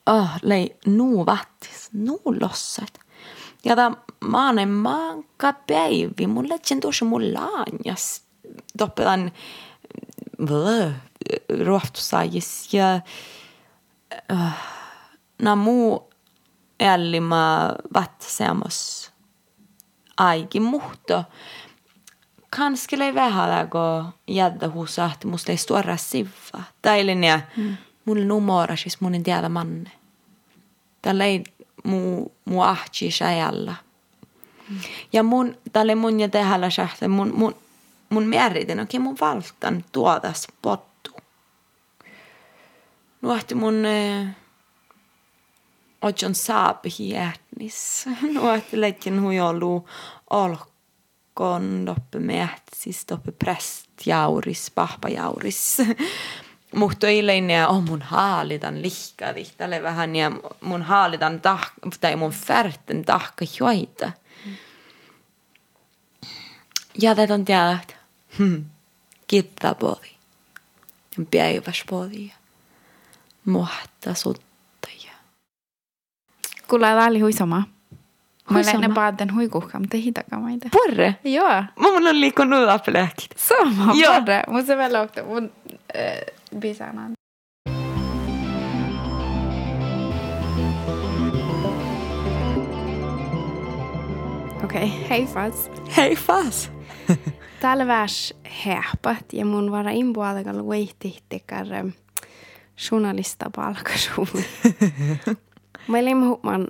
oh, lei nu vattis, nu lossat. Ja ta maanen maanka päivi, mun legend tuossa mun laanjas. Doppetan ruohtusajis ja uh, na muu ällimä vattisemos aiki muhto. Kanske lei vähän lägo jädda husa, että musta ei stuora sivva. Tailin ja mm. mulle numorasis munin tiedä manne. Tällä ei mu, mu ahtsi ajalla. Mm. Ja mun, tälle mun ja tehällä sähtä, mun, mun, mun määritin, okei mun valtan tuodas pottu. Nuohti mun eh, ojon saapi hietnis. *laughs* Nuohti leikin huijolu olkon doppe mehtsis, doppe prestjauris, pahpajauris. *laughs* Mutta eilen ja oh, mun haalitan lihkadi. Tälle vähän ja mun haalitan tah, tai mun färten tahka joita. Ja tätä on tiedä, että hmm, kiittää podi. Päiväs podi. Muhta suttaja.
Kuule täällä hui sama. Mä olen
aina
päätän huikuhkam tehitakamäitä.
Porre?
Joo.
Mä mun on liikun liikkunut apelääkit.
Sama, porre. Mun se vielä ohtaa mun äh, bisanaan.
Okei, hei Fas.
Hei Fas. *laughs*
Täällä värs heäpät ja mun vara impuolekalla veihtihtekkar äh, journalista palkasuun. *laughs* Mä olin huomaan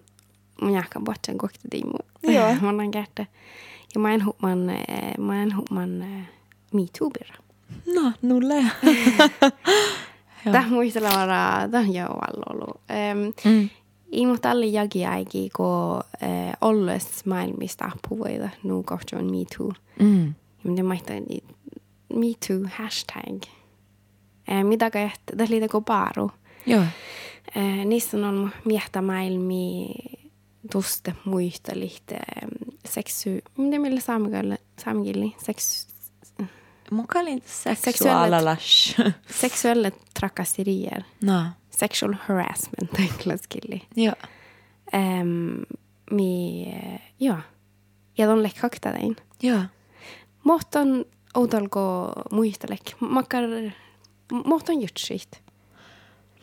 kokta tiimu.
Joo.
Mä annan kättä. Ja *laughs* mä *laughs* en huomaan, mä en huomaan MeToo-birra.
No, nulle.
Tämä muistella vara, tämä on jo ollut. Um,
mm.
Imot alle jagiaigi, kun äh, olles maailmista apuvoida, nu kohta on MeToo.
Mm.
Ja mä MeToo hashtag. Äh, mitä kai, tässä liitä kuin paaru.
Joo.
Äh, niissä on miehtä maailmi tuste muista lite seksy... Mitä millä saamikalla? Saamikilli? Seks...
Mukaan seksuaalalas.
Seksuella trakasserier.
No.
Sexual harassment, engelskilli.
Joo.
Um, mi... Joo. Ja on lek haktadein.
Joo.
Mohton outalko muistelek. Makkar... Mohton jutsit.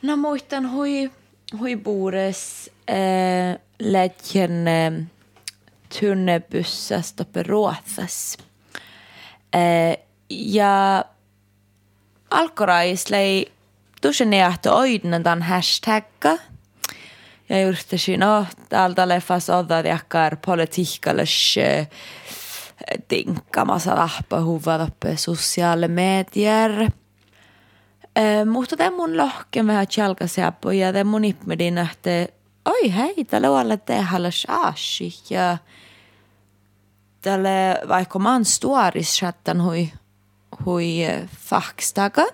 No muistan hui, hui buures äh, äh, turnebussas uppe Ruotsas. Äh, ja alkorais lei tusen jahto oidnen tämän hashtagga. Ja yrittäisin, no, täältä leffas odda jakkar politiikkallis äh, tinkkamassa vahpa huvat uppe sosiaale medier. Äh, mutta tämä mun lohken vähän jalkasiappo ja tämä mun ipmedin nähte, oi hei, tällä olla tehdä shashi ja tälle vaikka man stuaris chattan hui, hui fakstaga.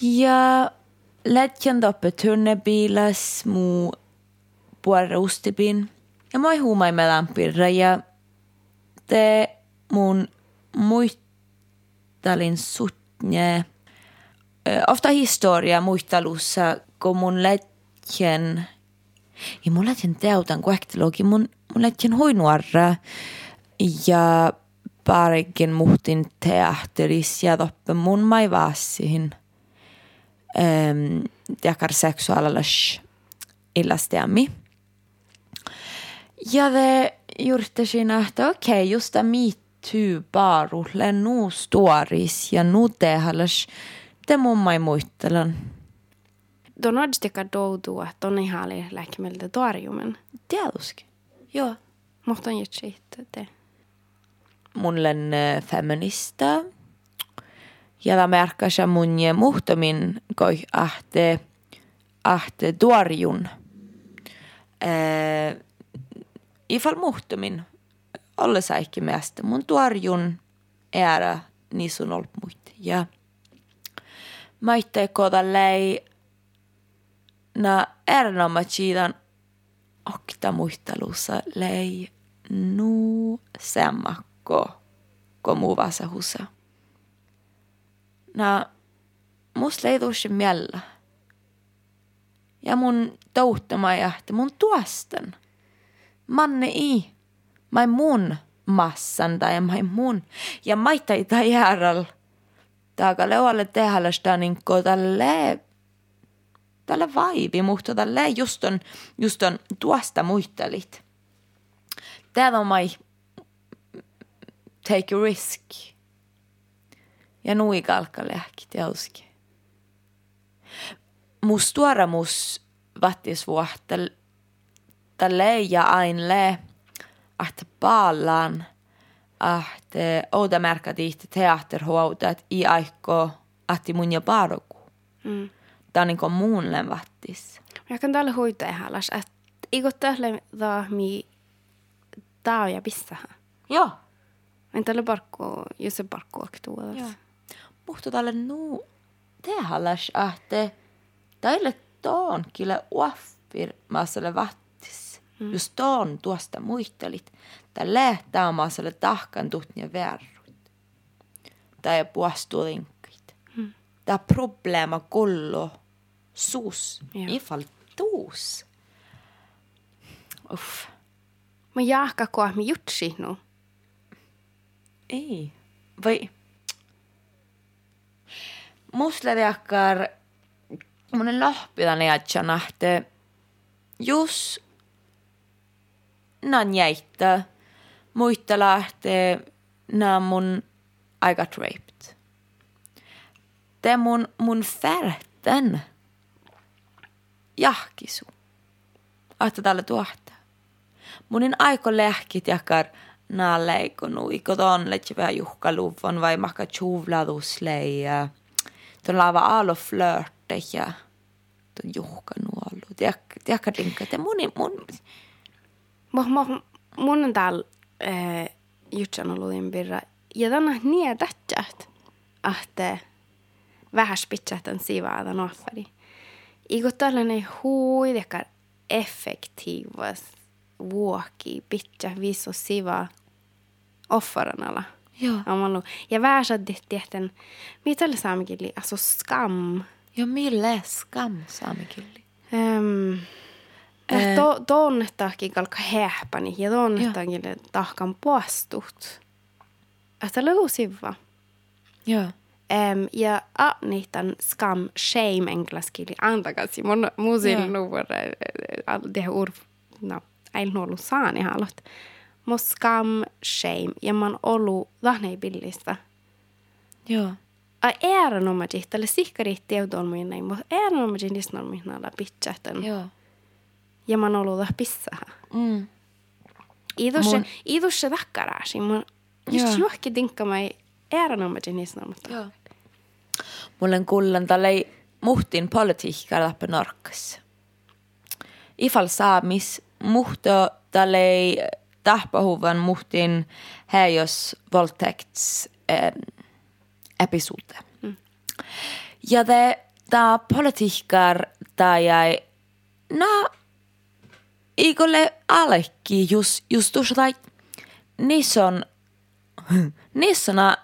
Ja lätjan doppe turnebilas mu puolella ustipin. Ja moi huumai me lampirra ja te mun muistalin sutnye ofta historia muistelussa, kun mun lätjen, ja mun lätjen teotan kuehtilogi, mun, mun lätjen hoinuarra ja parikin muhtin teatteris ja toppe mun mai vaassihin ähm, jakar seksuaalilas illastiammi. Ja det yrittäisin, että okei, okay, just tämä Me Too barulle nu stories ja nu tehallas te mumma ei muistelen.
Tuon odistika doudu, että on ihan lääkimeltä tuarjumen.
Tietysti. Joo.
Mutta on jutsi te.
Mun len feminista. Ja tämä märkäs mun muhtamin koi ahte, ahte tuarjun. Äh, ifall muhtamin olle saikki meistä. Mun ära niin sun ollut muita. Ja maitteeko lei na erinomaisiin okta muistelussa lei nu semmakko ko muu vasa husa. Na mus lei tuossa miellä. Ja mun touhtama jahti mun tuostan. Manne i. Mai mun massan tai mai mun. Ja maittai tai järjellä taga leolle tehdä sitä niin tälle vaivi, mutta tälle just on, just on tuosta muistelit. Täällä on mai take a risk. Ja nui kalkkalehki teoski. Mus tuora mus vattis vuotta tälle ja ain le, että paalaan – att eh, Oda märka dit teatterhuoutat i aiko atti mun ja paroku. Mm. Tämä on niin kuin muunlen vattis.
Jag kan tällä hoita ehalas, että iko tällä da mi tää ja pissaha.
Joo.
En tällä parkko, jos se parkko aktuaalas.
Joo. Mutta tällä nu tehalas, että tälle toon kyllä uaffir maasalle vattis. Mm. Just toon tuosta muistelit. Tämä lähtää maaselle tahkan tutnia verrut. Tämä ei puastu linkit. Hmm. Tämä problema kollo sus ja. ifall tuus. Uff.
Mä jahka koa mi jutsi nu.
Ei. Vai... Musta jakkar mun lohpidan jatsa nähte just nan jäitä. Muista lähtee, nää mun I got raped. Te mun, mun färten jahkisu. Ahta tälle tuohta. Munin aiko lähkit jakar naa leikonu. Iko ton letse vähän juhkaluvon vai makka tjuvladusle ja ton lava alo flörte ja ton juhkanuolu. Tiedätkö, tiedätkö, te muni, mun...
Mä, mä, mun on täällä äh, jutsan ollut ympärä. Ja tänä niin tähtsät, että vähän spitsät on sivaa tämän offeri. Iko tällainen huidekar effektiivas vuokki pitkä viso siva offeranalla.
Joo.
Amalu. Ja vähän tehten, mitä oli saamikili, alltså skam.
Ja mille skam saamikilli?
Um,
Eh.
to, tuonnettakin kalka hähpäni ja tuonnettakin tahkan poastut. Että oli siva.
Joo.
Um, ja a niitan skam shame englanskili antakasi. Mun
Joo.
nuvar det ur no ei ollut saani halot. Mo skam shame ja man olu dahnei billistä.
Joo.
A ääränomajit, tälle sihkarit teudolmuin näin, mutta ääränomajit nisnormuin näillä pitsähtän.
Joo.
Ja man olu dah pissaha.
Mm.
Idusse,
Mun-
idusse väkkärääsi. Mun just juokki tinkkamai ääränomajit nisnormuin.
Joo. Mulle kullan tälle muhtin politiikkaa läpi norkas. Ifall saamis muhto tälle tahpahuvan muhtin häjos våldtäkts eh, episode. Ja det ta politiikar tai jäi na ikolle alekki just just tuossa tai niissä on *laughs* niissä on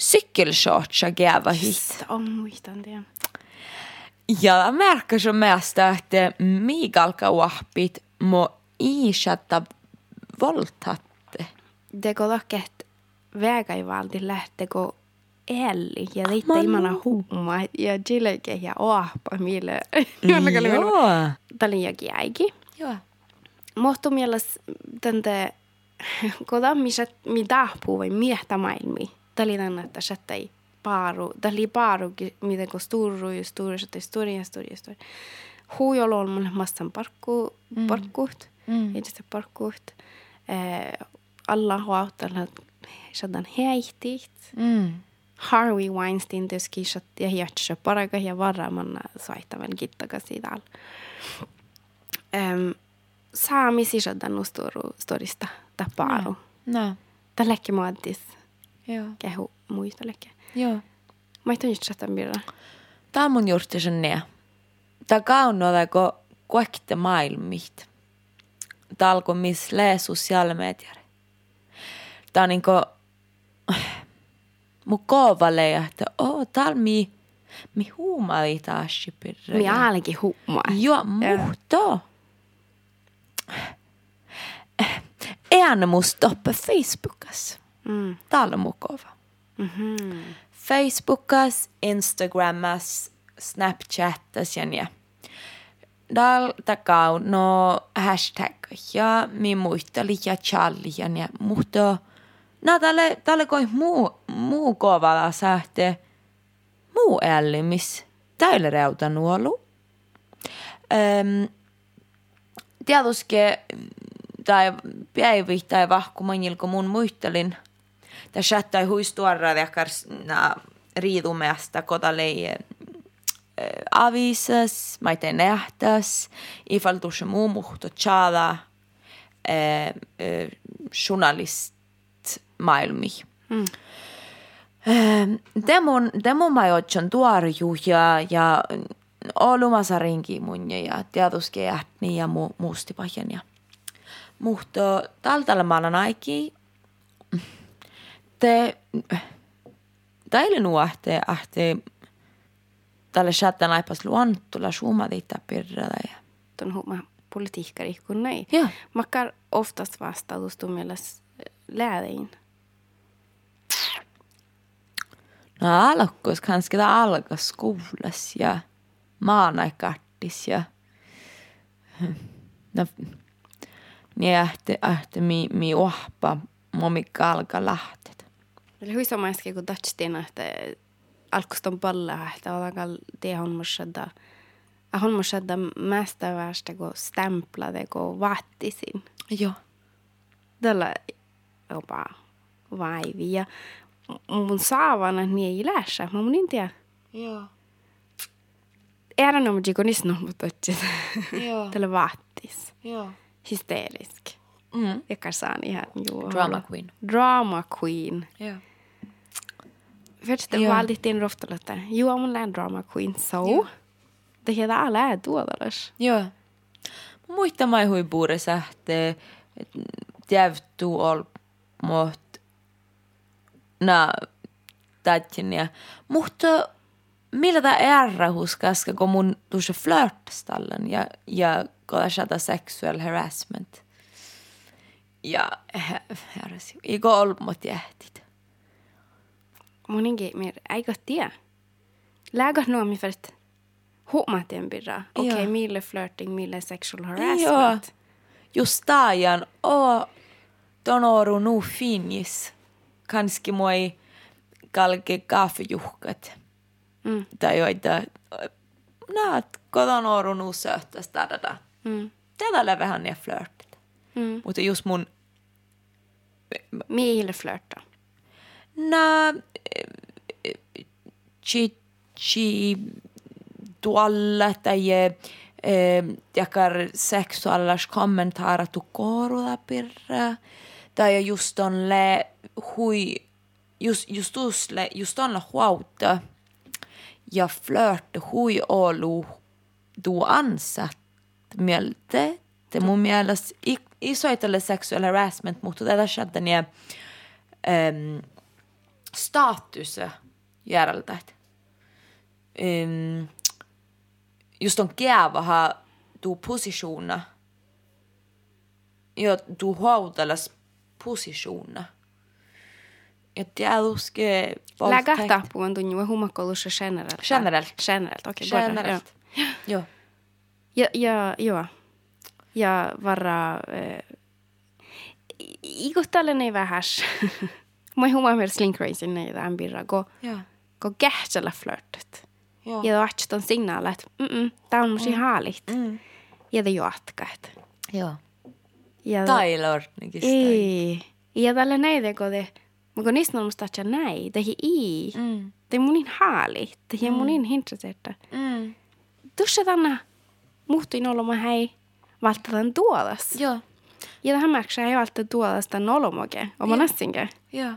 algi cykelshortsa gäva hit.
On muistan det.
Ja märker som mest että migalka wahpit må isätä voltatte.
Det går dock ett vägaivaldi lähtekö Elli ja teitte
Manu.
imana humma ja jileke ja oahpa mille. Oli *laughs*
Joo.
Oli jokin äiki.
Joo.
Mohtu mieles tänte, *laughs* koda misä, mi dahpuu vai miehtä maailmi. tallinannata šatai paru, dali parugi, miten kun sturu ja sturu šatai sturi ja sturi ja sturi. Huujolla on mulle massan parkku, mm.
parkkuht, mm.
edistä parkkuht. Eh, alla huautalla šatan heihtiht.
Mm.
Harvey Weinstein tyski šat ja hiatsa paraga ja varamanna soittavan kittaka siitä alla. Um, saamisi šatan sturu storista taparu.
No.
no. Tämä
läkki muodissa.
Kehu muistelekin.
Joo.
Mä ei nyt sätän birra.
Tämä on mun juuri sen nea. Tämä kaunoa, kun kuekte maailmit. Tämä alkoi missä lee sosiaali mediari. Tämä on niinku... *sighs* Mun kovalle, että oo, täällä mi... Mi huumali taas pirra.
Mi aalikin hummaa.
Joo, muhto. En musta stoppa Facebookas.
Mm.
Täällä on mukava.
Mhm.
Facebookas, Instagramas, Snapchatas ja niin. Dal takau no hashtag ja mi muisteli ja challi ja. Mutta no tälle, tälle koi muu, muu kovalla sähte muu ällimis. Täyle reuta nuolu. Öm, tietysti tai päivi tai vahku manjilko mun muistelin. Chattai huistuarra jakars na riidumeasta kotalei avisas, mä teen nähtäs, ifall tuossa muu muhto tjada eh, eh, journalist maailmi.
Mm.
Demon, demon mä otsan ja, ja olumassa rinki mun ja tietysti jähni ja mu, muustipahjan ja Mutta tältä maana aiki te teille nuohte ahte tälle chatten aipas luontulla suumadita pirrada ja
Tuon humma politiikkari kun näin.
Joo.
Makkar oftast vastautus mielessä läädein.
No alkos kanske det alkas skolas ja maanaikartis ja no, niin ähti, ähti mi, mi ohpa momi kalka lähtet.
Eli hui samaiski kun tatstiin, että alkuston palla, että ollaan det on mushadda. On mushadda mesta värsta kun stämplade kun vattisin.
Joo.
Tällä jopa vaivi ja mun saavana niin ei läsä. Mä mun intia.
Joo.
Är det något jikonis no mutta
Joo.
Tällä vattis.
Joo.
Hysterisk.
Mm.
Jag saan ihan juu.
Drama queen.
Drama queen.
Joo.
Först
Joo.
valittiin rohtelötä. Joo, mun lään drama queen. So.
Joo.
Det heter alla är tuotalas.
Joo. Muista mai hui puure sähtee, että jävtuu ol mot na tatjinia. Mutta millä tämä är huskaska, kun mun tuossa flörtstallen ja, ja shata sexual harassment. Ja herrasi, iko ol mot jähtit.
Mun ingi mer äikö tie. Lägät nuomi för att huomatien birra. Okei, okay, mille flirting, mille sexual
Joo.
harassment.
Just taajan, o ton oru nu finjis. Kanski moi kalke kaffejuhkat.
Mm.
Tai joita, näet, koton oru nu söhtäs tätä.
Mm.
Tätä vähän ne flörtit.
Mm.
Mutta just mun,
Miehille flirta.
nää, chichi tuolla tai eh, jakar seksuaalis kommentaara tu korulla pirra. Tai just on le hui, just, just usle, just on le huauta ja flörte hui olu du ansat mieltä. Det mun mielestä i- isoitelle sexual harassment, mutta tätä skedde niin um, ehm, status järjeltä. Um, just on käävähä tuu positiona. Ja tuu huauteles positiona. Ja tietysti
Lägät tappuun tunnu humakkoulussa generellt.
Generellt.
Generellt, okei. Okay,
Generellt. Joo.
Ja, ja, joo. Ja vara... Äh, Ikuttalle ei vähäs. Mä huomaa myös slinkraisin näitä ämbirra. Go,
Joo.
go kähtsellä flirtit.
Joo.
Ja vaihtan signaaleja, että mm tämä on musi haalit.
Mm.
Ja te jatkat.
Joo.
Ja
Taylor. Niin
Ei. Ja tällä näitä, kun te... Kun niistä on musta että näin. Det är i.
Mm.
Det är munin haali. Det är munin intresserta.
Mm.
Tuossa tänä muhtuin olema hei välttämättä tuodas.
Joo.
Ja tähän märksää ei välttämättä tuodas tämän olomoke. Oma
Joo.
nassinke.
Joo.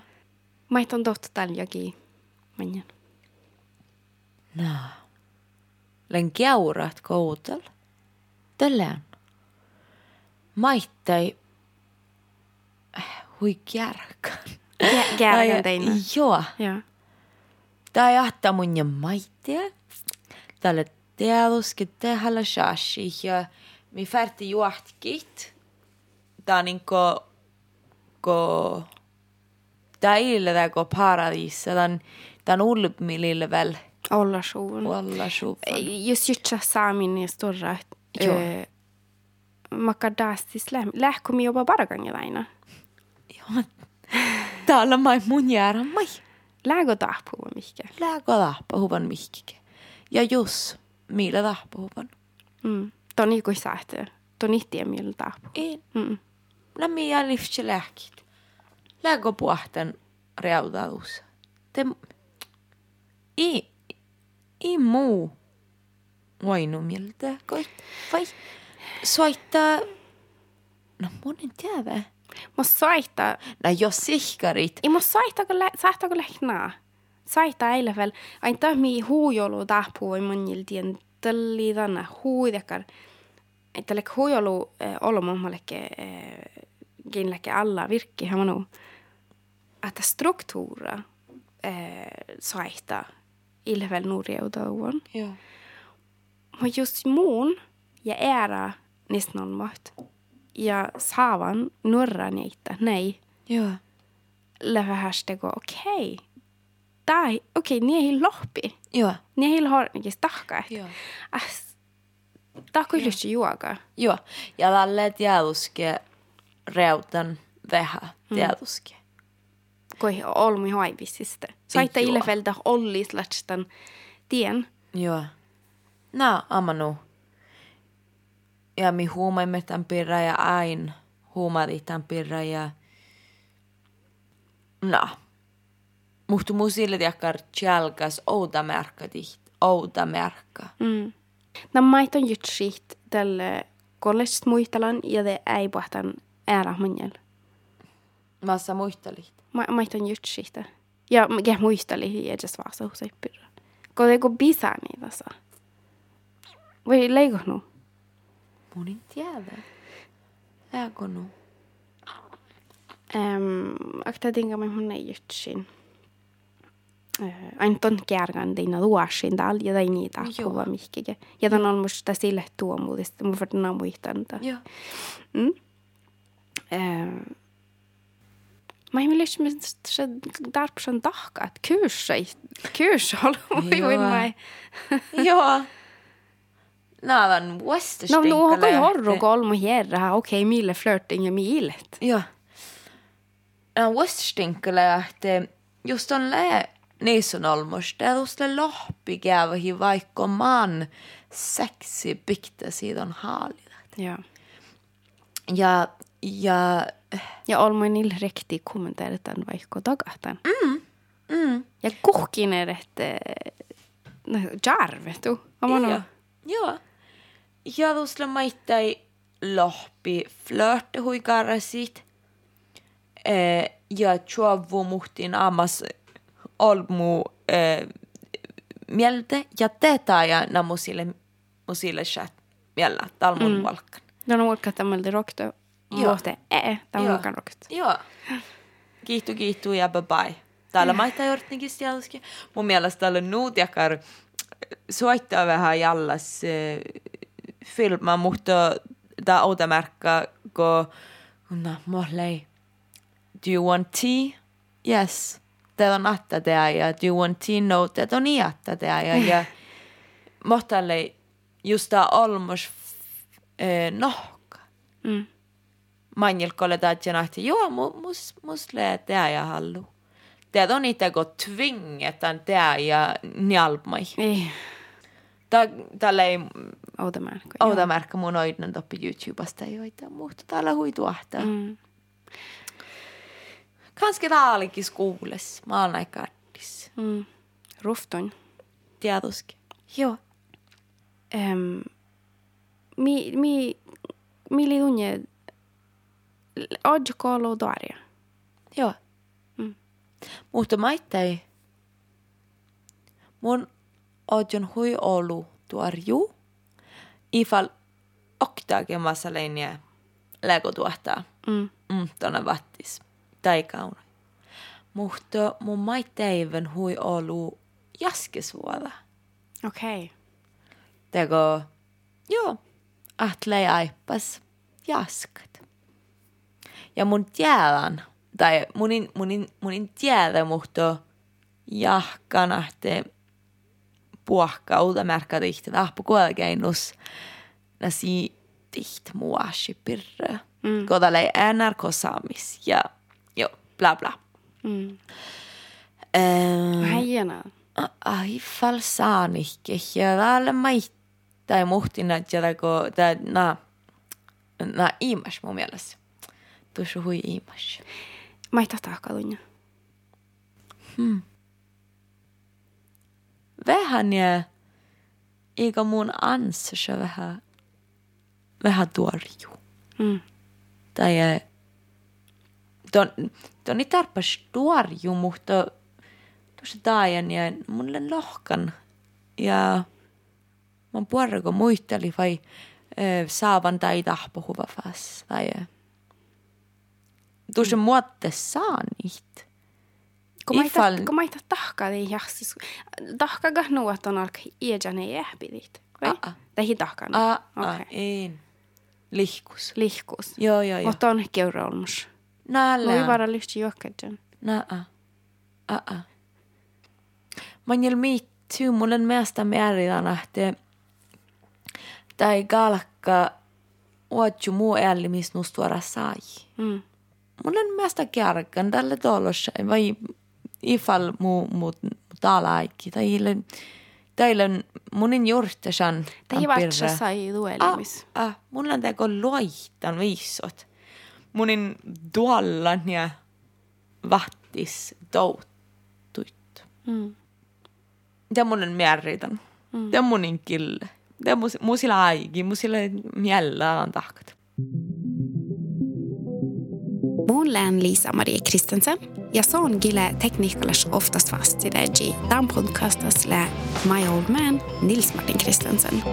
Mä et on tohtu tällä jokin. Manjan.
No. Len keurat koutel. Tällään. Maittai. Hui kärkan.
Kärkän *laughs* teinä.
Joo.
Joo.
Tää jahtaa mun ja maittia. Tälle teaduske tehällä shashi ja mi färti juohtkit. Tää on niinku ko tää ille tää ko paradis. Tää on tää on ulpmilille väl.
Olla suun.
Walla shufan.
Just jutsa saamin ja storra.
Joo.
Öö, Makadastis lähkomi jopa paraganga aina.
Joo. Täällä mai mun jäädä mai.
Lägo tahpua mihkä.
Lääkö tahpahuvan mihkike. Ja jos millä tahpahuvan.
Mm. Tuon niinku säähtö. Tuon ihtien millä tahpua.
En.
Mm.
No miä liftsi lääkit. Puhten reutaus. Te... I... I muu. Voinu miltä. Koit. Vai. Soittaa. No mun en tiedä.
Mä saita.
No jos sihkarit.
Ei mä saitako lä... Saitako lähnää. Saita eilen vielä. Ain tahmi huujolu tahpua mun jiltien tälli tänne huidekar. Että lek huujolu äh, olla mammaleke äh, ginleke alla virkki hamanu. Että struktuura äh, saita ille vielä nuurieutuun.
Joo.
Mutta just muun ja ära niistä on maht. Ja saavan nuorra niitä, nej.
Joo.
Lävähästego, okei. Okay. Tai, okei, okay, nie lohpi.
Joo.
Nie har niitä tahkaa.
Joo.
As, tämä on kyllä juoga.
Joo. Ja tälle tieduske reutan vähän tietysti.
Koi olmi hoivisista. Saitta
Joo.
ilefeltä ollis lähtstan tien.
Joo. No, amanu. Ja mi huumaimme tämän pirra ja ain huumadi tämän pirra ja... No. Muhtu musille tiakkar tjälkas outa märkka tiht. Outa märkka.
Mm. Nämä mait on jutsit tälle kollest muistelan ja te ei puhtan ära munjel.
Massa muistelit.
Ma, mait on jutsit. Ja mä muisteli edes vasta usein pirra. Kun ei kun bisää niitä saa. Voi leiko nu?
Mun en tiedä. Eikö nu?
Um, akta tinga mai mun ei jutsin. Uh, Anton kärgan dina luosin täällä ja tai niitä kuva mihkike. Ja tämän on musta sille tuo muutista. Mun varten muistan.
Joo.
Mm. Uh, Mä ei mielestä se tarpsan tahka, että on voi
Joo.
voi mä.
Joo. Nää on vuosista
No, no, onko jorru kolme herra, okei, mille flirting ja miilet.
Joo. Nää on vuosista että just on lää niissä on olmus. Det är just det lohpi käyvähi vaikka man seksi pikta siitä on haalida.
Ja.
Ja, ja
Ja olemme niillä rekti kommenteeritan vaikka takahtan. Mm. Mm. Ja kuhkinen, että no, jarve tu. Oma no.
Joo. Joo. Ja tuossa maittai lohpi flörte huikarasit. Eh, ja chuovu muhtin amas olmu eh, mieltä. Ja tätä ja na musille, chat mieltä talmun mm. valkan.
No no vaikka tämmöiltä rokto.
Joo.
Lohte ee, tämä
Joo.
on rokto.
Joo. Kiitu, kiitu ja bye bye. Täällä maittaa jortnikin sielläkin. Mun mielestä täällä on nuut jakar soittaa vähän jallas äh, filma, mutta tää outa märkka, kun no, mollei. Do you want tea? Yes. Teillä on atta tää ja do you want tea? No, teillä on iatta tää ja, ja *laughs* mohtalle just tää olmos äh, nohka
Mm.
Manjelkolle taatjan ahti, joo, mu, mus, mus lee tää ja hallu. Teet on itse kun tvingetan tää ja njalmai.
Ei,
Tää, tällä ei
outa märkö.
outa märkkä mun oidnan toppi YouTubesta joita, mutta täällä huituahtaa. Mm.
Mm.
Kanske taalikin skuules, mä oon aika addis.
Mm. Rufton.
Tietysti. Joo.
Um, mi, mi, mi li tunne oggi colo d'aria.
Joo.
Mm.
Mutta maittai. Mun oon hui olu tuorju. Ifal oktaakin massa leiniä lego tuottaa.
Mm.
Mm, tuonne vattis. Tai kauna. Mutta mun maitteivän hui olu jaskesvuoda.
Okei. Okay.
Teko, joo, atlei aippas jaskat. Ja mun tiedän, tai munin, munin, munin tiedä, mutta jahkan ahte puhka uutta märkä tihti vahpu kuolkeinus. Nasi tiht muashi pirre.
Mm.
Kodalei NRK saamis ja joo, bla bla.
Mm.
Ähm,
Häijänä.
ai falsaanihke ja täällä maittaa ja muhtina että kun tää na na iimas mun mielestä. Tuossa hui iimas.
Mä ei tahtaa kalunja.
Vähän ja eikä mun ansassa vähän vähän tuorju.
Mm.
Tai ton, ton ei tarpas tuorju, mutta tuossa taajan ja mulle lohkan. Ja mä puorko muisteli vai saavan tai tahpohuva. Tai äh, tuossa mm. muotte saa niitä.
Kun mä ei
Ifall-
kun mä ei tahtaa, niin jahsis. Tahkaa kahnu, että on alkaa iäjän ei ehpidit. Vai?
Aa.
Tai hi tahkaa.
Ah, ah,
Okei.
ei. Lihkus.
Lihkus.
Joo, joo, joo.
Mutta on keuraolmus.
Näillä.
Voi vara lyhti juokkajan.
Nää. Uh-uh. Manjel miittyy mulle meistä määritän, että tai galkka ootju muu älli, missä nusta vara sai.
Mm.
mul on mästak-järg on talle tolus või ifal mu, mu, mu tala äkki, ta ei ole, ta ei ole, mul on juurde saan.
ta ei vaata, sai luuelimis
ah,. Ah, mul on tegu loid on viisud. mul on toal on ja vahtis tohutud
mm..
ja mul on märrid mm. on mm., ta on mul kill, ta on mu, mu sille aegi, mu sille jälle on tahkad
mm.. Län Lisa-Marie Kristensen. Ja son gille teknikalers oftast fast i det G. Dan podcastas lä My Old Man Nils Martin Kristensen.